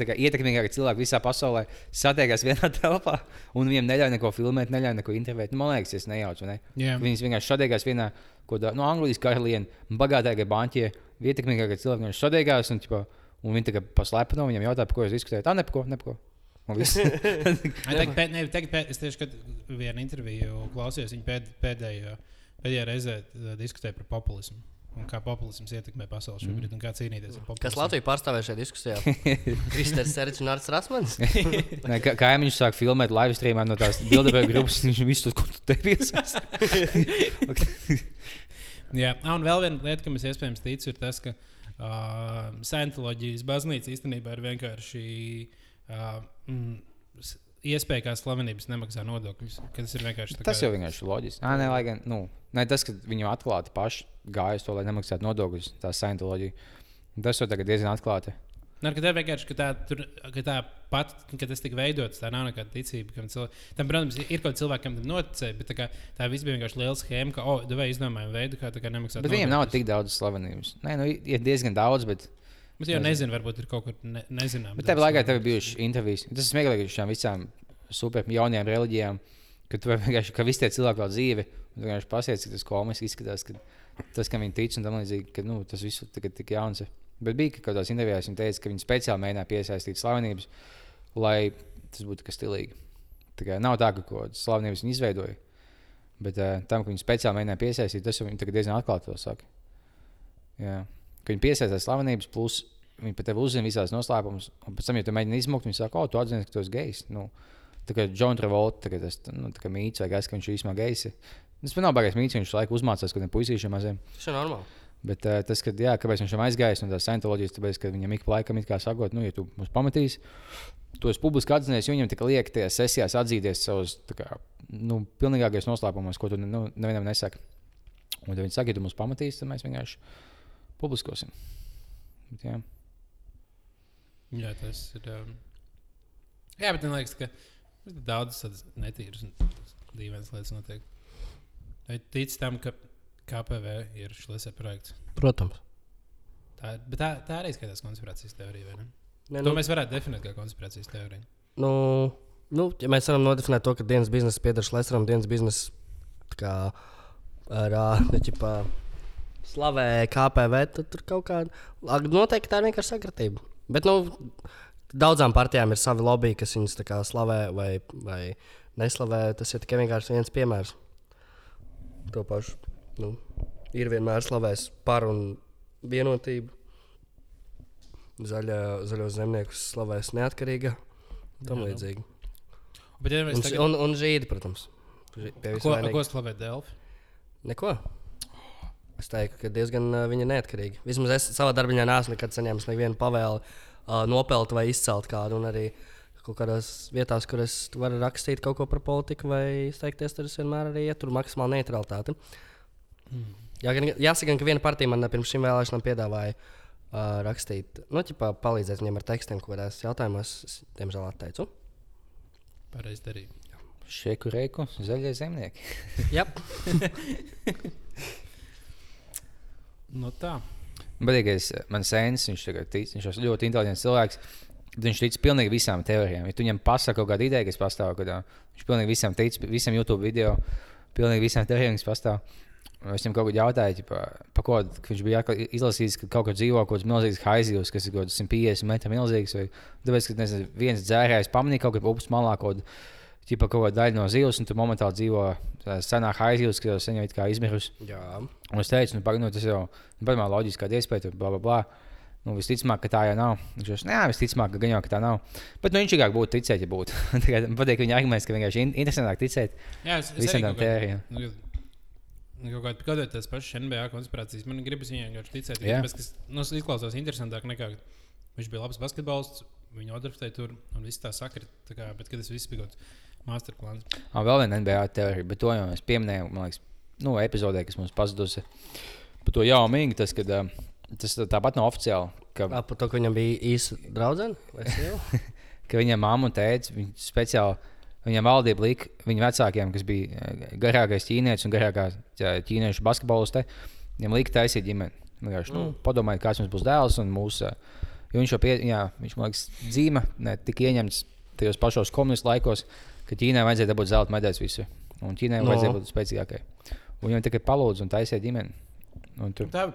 tā kā ietekmīgākie cilvēki visā pasaulē satiekās vienā telpā un viņiem neļauj neko filmēt, neļauj neko intervēt. Nu, man liekas, es nejaucu. Ne? Jā. Viņas vienkārši satiekās vienā, ko tā, no Anglijas karaliene, bagātākie banķie, ietekmīgākie cilvēki vienkārši satiekās un, ķipa, un viņi tagad paslēpino, viņam jautā, par ko jūs diskutējat. Ah, ne par ko, ne par ko. Un viss. Tagad, pēd, ne, tagad pēd, es tieši kad vienu interviju klausījos, viņa pēd, pēdējo, pēdējā reizē uh, diskutēja par populismu. Un kā populisms ietekmē pasauli šobrīd, un kā cīnīties ar populismu. Kas Latviju pārstāvēja šajā diskusijā? Kristers Seričs un Arts Rasmans. Nē, kā, kā viņš sāk filmēt live streamā no tās Bilderberga grupas, viņš visu to te piesaistīs. Jā, ah, un vēl viena lieta, kam es iespējams ticu, ir tas, ka uh, Scientoloģijas baznīca īstenībā ir vienkārši uh, mm, iespēja, kā slavenības nemaksā nodokļus. ka Tas ir vienkārši tā Tas jau vienkārši loģiski. Nē, lai gan, nu, ne tas, ka viņi atklāti paši gāja uz to, lai nemaksātu nodokļus, tā Scientoloģija. Tas jau tagad diezgan atklāti. Nē, ka tā vienkārši ka tā, tur, ka tā pat, kad tas tika veidots, tā nav nekāda ticība. kam Cilvē... Tam, protams, ir kaut kādi cilvēki, kam tam noticēja, bet tā, kā, tā viss bija vienkārši liela schēma, ka, oh, devai izdomājam veidu, kā, tā kā nemaksāt. Bet viņiem nav tik daudz slavenības. Nē, nu, ir diezgan daudz, bet, Bet jau nezinu, varbūt ir kaut kur ne, nezinām. bet tajā laikā tev bijušas intervijas. Tas ir smieklīgi šīm visām super jaunajām reliģijām, ka tu vienkārši, ka visi tie cilvēki vēl dzīvi, un tu vienkārši pasies, cik tas komiski izskatās, ka tas, kam viņi tic un tam līdzīgi, ka nu, tas viss tagad tik jauns. Bet bija ka kādās intervijās, viņi teica, ka viņi speciāli mēģināja piesaistīt slavenības, lai tas būtu kas stilīgi. Tā kā nav tā, ka kaut kādas slavenības viņi izveidoja. Bet uh, tam, ka viņi speciāli mēģināja piesaistīt, tas jau viņi tagad diezgan atklāti to saka. Jā. Ka viņi piesaistās slavenības, plus viņi pat tevi uzzina visās noslēpumus, un pēc tam, ja tu mēģini izmukt, viņi saka, o, tu atzini, ka tu esi gejs. Nu, tā kā John Travolta, tagad tas nu, tā kā mīts vai gais, ka viņš ir īstenībā gejs. Tas man nav baigais mīts, viņš laiku uzmācās kaut kādiem puisīšiem maziem. Tas ir normāli. Bet uh, tas, ka, jā, kāpēc viņš ir aizgājis no tās scientoloģijas, tāpēc, ka viņam ik pa laikam it kā sakot, nu, ja tu mūs pametīsi, to es publiski atzinies, viņam tikai liek tajās sesijās atzīties savus tā kā, nu, pilnīgākajos noslēpumos, ko tu nu, nevienam nesaki. Un tad viņi saka, ja tu mūs pametīsi, tad mēs vienkārši publiskosim. Bet, jā. Jā, tas ir. Um... Jā, bet man liekas, ka daudzas tādas netīras un dīvainas lietas notiek. Vai tic tam, ka KPV ir šis projekts? Protams. Tā, tā, tā arī skatās konspirācijas teorija, vai ne? Ne, To nu, mēs varētu definēt kā konspirācijas teoriju. nu, nu, ja mēs varam nodefinēt to, ka dienas biznesa pieder Šlēsram, dienas biznesa tā kā ar ā, ķipā, slavē KPV, tad tur kaut kāda noteikti tā ir vienkārši sakritība. Bet nu, daudzām partijām ir savi lobby, kas kā slavē vai, vai neslavē. Tas ir tikai viens piemērs. To pašu. Nu, ir vienmēr slavēs par un vienotību. Zaļā, zaļos zemniekus slavēs neatkarīga. Tam līdzīgi. Bet, ja Un, tagad... un, un žīdi, protams. Pie ko, ko slavē Delfi? Neko. Es teiktu, ka diezgan uh, viņa neatkarīga. Vismaz es savā darbā neesmu nekad saņēmis nevienu pavēli uh, nopelt vai izcelt kādu. Un arī kaut kādās vietās, kur es varu rakstīt kaut ko par politiku vai izteikties, tad es vienmēr arī ieturu maksimālu neutralitāti. Mm. Jā, gan, jāsaka, gan, ka viena partija man pirms šīm vēlēšanām piedāvāja uh, rakstīt, nu, ķipā, palīdzēt viņiem ar tekstiem, ko kādās jautājumos. Es, diemžēl, atteicu. Pareizi darīt. Šeku reiku, zaļie zemnieki. Jā, No tā. Badīgais, man sēnes, viņš tagad tic, viņš ir ļoti inteliģents cilvēks. Viņš tic pilnīgi visām teorijām. Ja tu viņam pasaki kaut kādu ideju, kas pastāv, kad ā, viņš pilnīgi visam tic, visam YouTube video, pilnīgi visām teorijām, kas pastāv. Es viņam kaut ko jautāju, ķipa, pa ko viņš bija izlasījis, ka kaut kur dzīvo kaut kāds milzīgs haizivs, kas ir kaut kāds 150 metru milzīgs. Vai, tāpēc, ka nezinu, viens dzērājs pamanīja kaut kur upes malā kaut, ķipa, kaut kādu daļu no zivs, un tur momentāli dzīvo tā senā haizivs, kas jau sen jau kā izmirusi. jā. Un es teicu, nu, pag, nu tas jau ir pirmā loģiskā iespēja, bla, bla, bla. Nu, visticamāk, ka tā jau nav. Viņš jau jā, visticamāk, ka gan jau ka tā nav. Bet nu, viņš vienkārši būtu ticēt, ja būtu. Man patīk viņa arguments, ka vienkārši in interesantāk ticēt Jā, es, es visām arī tām kaut kādā-. Nu, nu, veidā tās pašas NBA konspirācijas. Man gribas viņai vienkārši ticēt. Tāpēc, kas nu, izklausās interesantāk nekā viņš bija labs basketbolists. Viņu otrajā tur un viss tā sakrita. Bet, kad tas viss bija kāds masterplāns. Un vēl viena NBA teorija, bet to jau mēs pieminējām, man liekas, nu, epizodē, kas mums pazudusi. Par to jau mīgu, tas, kad, tas tāpat nav oficiāli. Ka, Ā, Par to, ka viņam bija īsa draudzene. ka viņam mamma un tēvs speciāli. Viņam valdība lika viņa vecākiem, kas bija garākais ķīnietis un garākā ķ- ķīniešu basketboliste. Viņam lika taisīt ģimeni. Vienkārši, nu, padomājiet, kāds mums būs dēls un mūsu. Jo viņš jau pie, jā, viņš, man liekas, dzīve ne tik ieņemts tajos pašos komunistu laikos, ka Ķīnai vajadzēja dabūt zelta medaļas visur. Un Ķīnai No. vajadzēja būt spēcīgākai. Un viņam tikai palūdza un taisīja ģimeni. Un tur Tā,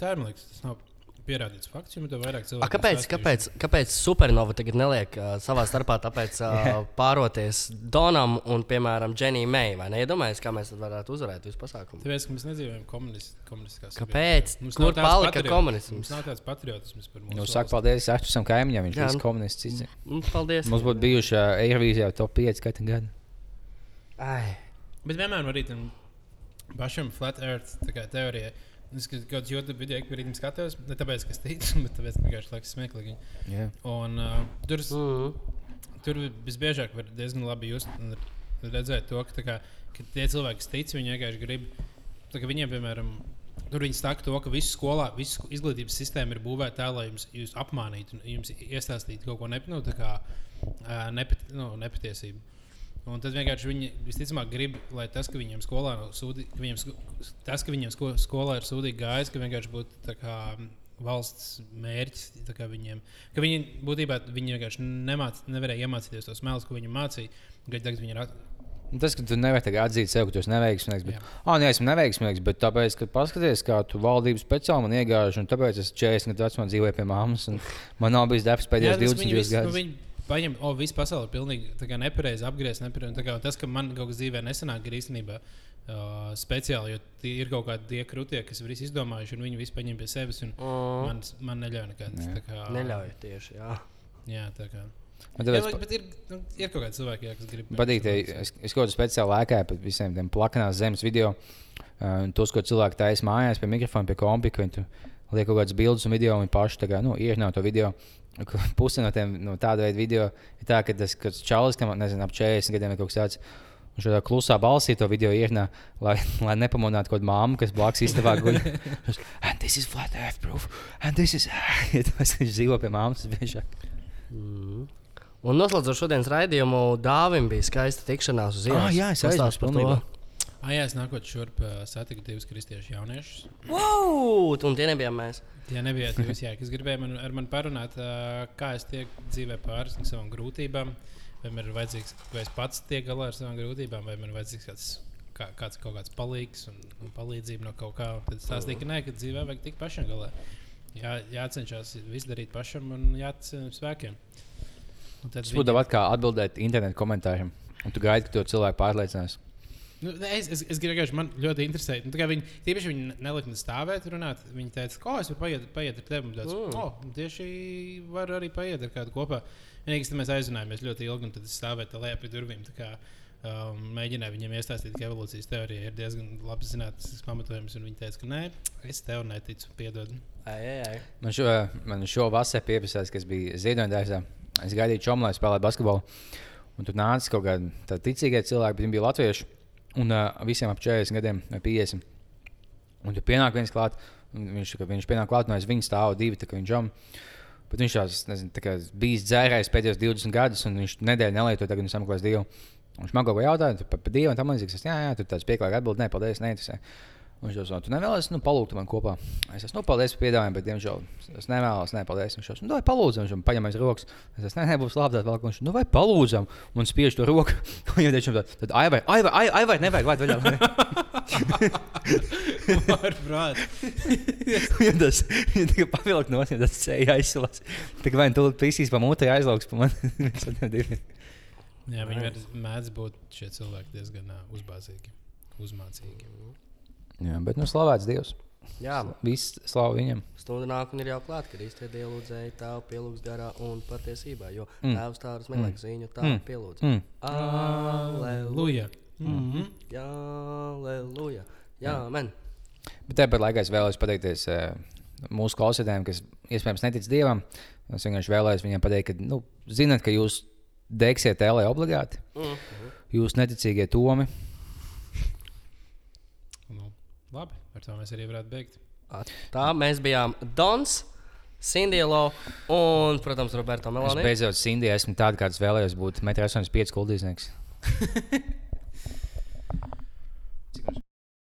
tā ir, liekas, tas nav pierādīts fakts, jo tev vairāk A, cilvēku. kāpēc, kāpēc, kāpēc Supernova tagad neliek uh, savā starpā tāpēc, uh, pāroties Donam un, piemēram, Dženijai Mei? Vai neiedomājies, kā mēs varētu uzvarēt visu pasākumu? Tāpēc, ka mēs nedzīvojam komunis, komunistiskā sabiedrībā. Kāpēc? Mums Kur palika patriot- komunisms? Mums nav tāds patriotisms par mūsu. nu, saka, paldies Aštusam kaimiņam. Viņš bija nu. komunists. cits. Mm, Paldies. Mums būtu bijuši uh, Eirovīzijā top 5 katru gadu. Ai. Bet vienmēr arī tam pašam flat earth teorijai. Es kaut kādā YouTube video ik rītam skatos, ne tāpēc, ka es ticu, bet tāpēc, ka vienkārši liekas smieklīgi. Jā. Un uh, tur, Mm. tur visbiežāk var diezgan labi just redzēt to, ka, kā, ka tie cilvēki, kas tic, viņi vienkārši grib. kā Viņiem, piemēram, tur viņi saka to, ka visu skolā, visu izglītības sistēma ir būvēta tā, lai jums, jūs apmānītu un jums iestāstītu kaut ko nep, nu, tā kā, uh, nepati, nu, nepatiesību. Un tad vienkārši viņi visticamāk grib, lai tas, ka viņiem skolā nav sūdīgi, ka viņiem, tas, ka viņiem sko, skolā ir sūdīgi gājis, ka vienkārši būtu kā valsts mērķis. kā Viņiem, ka viņi būtībā viņi vienkārši nemāc, nevarēja iemācīties tos melus, ko viņi mācīja. Tagad viņi ir Tas, ka tu nevari atzīt sev, ka tu esi neveiksmīgs. Bet, ah, nē, esmu neveiksmīgs, bet tāpēc, ka paskaties, kā tu valdības speciāli man iegājuši, un tāpēc es 40 gadu vecumā dzīvoju pie mammas, un man nav bijis darbs pēdējos tas, ka 20 viņi visu- gadus. nu, Viņi paņem, o, visu pasauli ir pilnīgi nepareizi apgriezt. Nepareizi, tā kā, tas, ka man kaut kas dzīvē nesanāk, ir īstenībā uh, speciāli, jo tie ir kaut kādi tie krūtie, kas ir visi izdomājuši, un viņi visi paņem pie sevis. un Mm. Man, man neļauj nekad. Jā. tā Kā, Neļauj tieši. Jā. Jā, tā kā. Man Jā, tāpēc bet, bet ir, nu, ir kaut kādi cilvēki, jā, kas grib. patīk, tie- es, es kaut kādā speciāli lēkāju par visiem tiem plakanās zemes video. Uh, un tos, ko cilvēki taisa mājās pie mikrofona, pie kompika, viņi liek kaut kādas bildes un video, un viņi paši kā, nu, ierunā to video. Puse no tiem no tāda veida video ir tā, ka tas čalis, kam nezinu, ap 40 gadiem ir kaut kas tāds. Un šādā klusā balsī to video ierunā, lai, lai nepamanītu kaut kādu māmu, kas blakus istabā guļ. And this is flat earth proof. And this is. Ja tas viņš dzīvo pie māmas biežāk. Mm. Un noslēdzot šodienas raidījumu, Dāvim bija skaista tikšanās uz ielas. Ah, jā, es aizmirsu par to. Ah, jā, es nākot šurp satiku divus kristiešu jauniešus. Wow! Un tie nebijām mēs. Tie nebija jūs, jā, kas gribēja man, ar mani parunāt, kā es tiek dzīvē pāri savām grūtībām. Vai man ir vajadzīgs, vai es pats tiek galā ar savām grūtībām, vai man ir vajadzīgs kāds, kā, kāds kaut kāds palīgs un, un palīdzība no kaut kā. Tad es stāstīju, ka nē, ka dzīvē vajag tikt pašam galā. Jā, jācenšas visu darīt pašam un jāatcerās spēkiem. Un tad Tas būtu kā atbildēt internetu komentāriem. Un tu gaidi, ka to cilvēku pārliecinās. Nu, es, es, es gribu vienkārši, man ļoti interesē. Nu, tā kā viņi tieši viņi nelika man stāvēt, runāt. Viņi teica, ko es varu paiet, paiet ar tevi. Tāds, Mm. oh, tieši var arī paiet ar kādu kopā. Vienīgais, ka mēs aizrunājāmies ļoti ilgi, un tad es stāvēju tā lejā pie durvīm. tā Kā, um, mēģināju viņiem iestāstīt, ka evolūcijas teorija ir diezgan labi zinātnisks pamatojums. un Viņi teica, ka nē, es tev neticu, piedod. Ai, ai, ai. Man šo, man šo vasaru pieprasījās, kas bija Ziedoņdārzā. Es gaidīju čomu, lai spēlētu basketbolu. Un tur nāca kaut kādi tādi ticīgie cilvēki, bet viņi bija latvieši. Un uh, visiem ap 40 gadiem vai 50. Un tur pienāk viens klāt. Viņš, viņš pienāk klāt, no es viņa stāvu divi, tā kā viņš žam. Bet viņš tās, nezinu, tā kā bijis dzērājis pēdējos 20 gadus, un viņš nedēļu nelieto, tagad viņš sameklēs divu. Un Viņš man kaut ko jautāja par pa dievu, un tam līdzīgs. Jā, jā, tur tāds pieklājīgs atbild, nē, paldies, neinteresē. Viņš jau tu nevēlies, nu, palūgt man kopā. Es esmu, nu, paldies par piedāvājumu, bet, diemžēl, es nevēlos, nē, paldies. Viņš jau, nu, vai palūdzam, viņš man paņem aiz rokas. Es esmu, nē, nē, būs labi, vēl viņš, nu, vai palūdzam, un spiež to roku. Un jau teicu, tad, tad, ai, vai, ai, vai, ai, ai, vai, nevajag, vai, vaļā. Ārprāt. Ja tas ir tikai pavilkt no otras, tad ceļā aizsalās. Tā kā vai nu tu pisīs pa mutē aizlauks pa mani. Jā, viņi mēdz būt šie cilvēki diezgan uzbāzīgi, uzmācīgi. Jā, bet, nu, slavēts Dievs. Jā, Viss slavu viņam. stunda nāk un ir jau klāta, kad īstenībā dievlūdzēja tēvu pielūgs garā un patiesībā. Jo Mm. tēvs tādu smieklīgu ziņu tā Mm. pielūdz. Mm. Aleluja! Luja. Mm -hmm. Jā, aleluja! Jā, men! Bet tāpat laikā es vēlos pateikties uh, mūsu klausītājiem, kas iespējams netic Dievam. Es vienkārši vēlējos viņiem pateikt, ka, nu, zinat, ka jūs degsiet LA obligāti. Mm. Jūs neticīgie tomi. Labi, ar to mēs arī varētu beigt. Tā mēs bijām Dons, Sindielo un, protams, Roberto Es Meloni. beidzot Sindijā esmu tāds, kāds vēlējos būt. 1,85 m kuldīsnieks.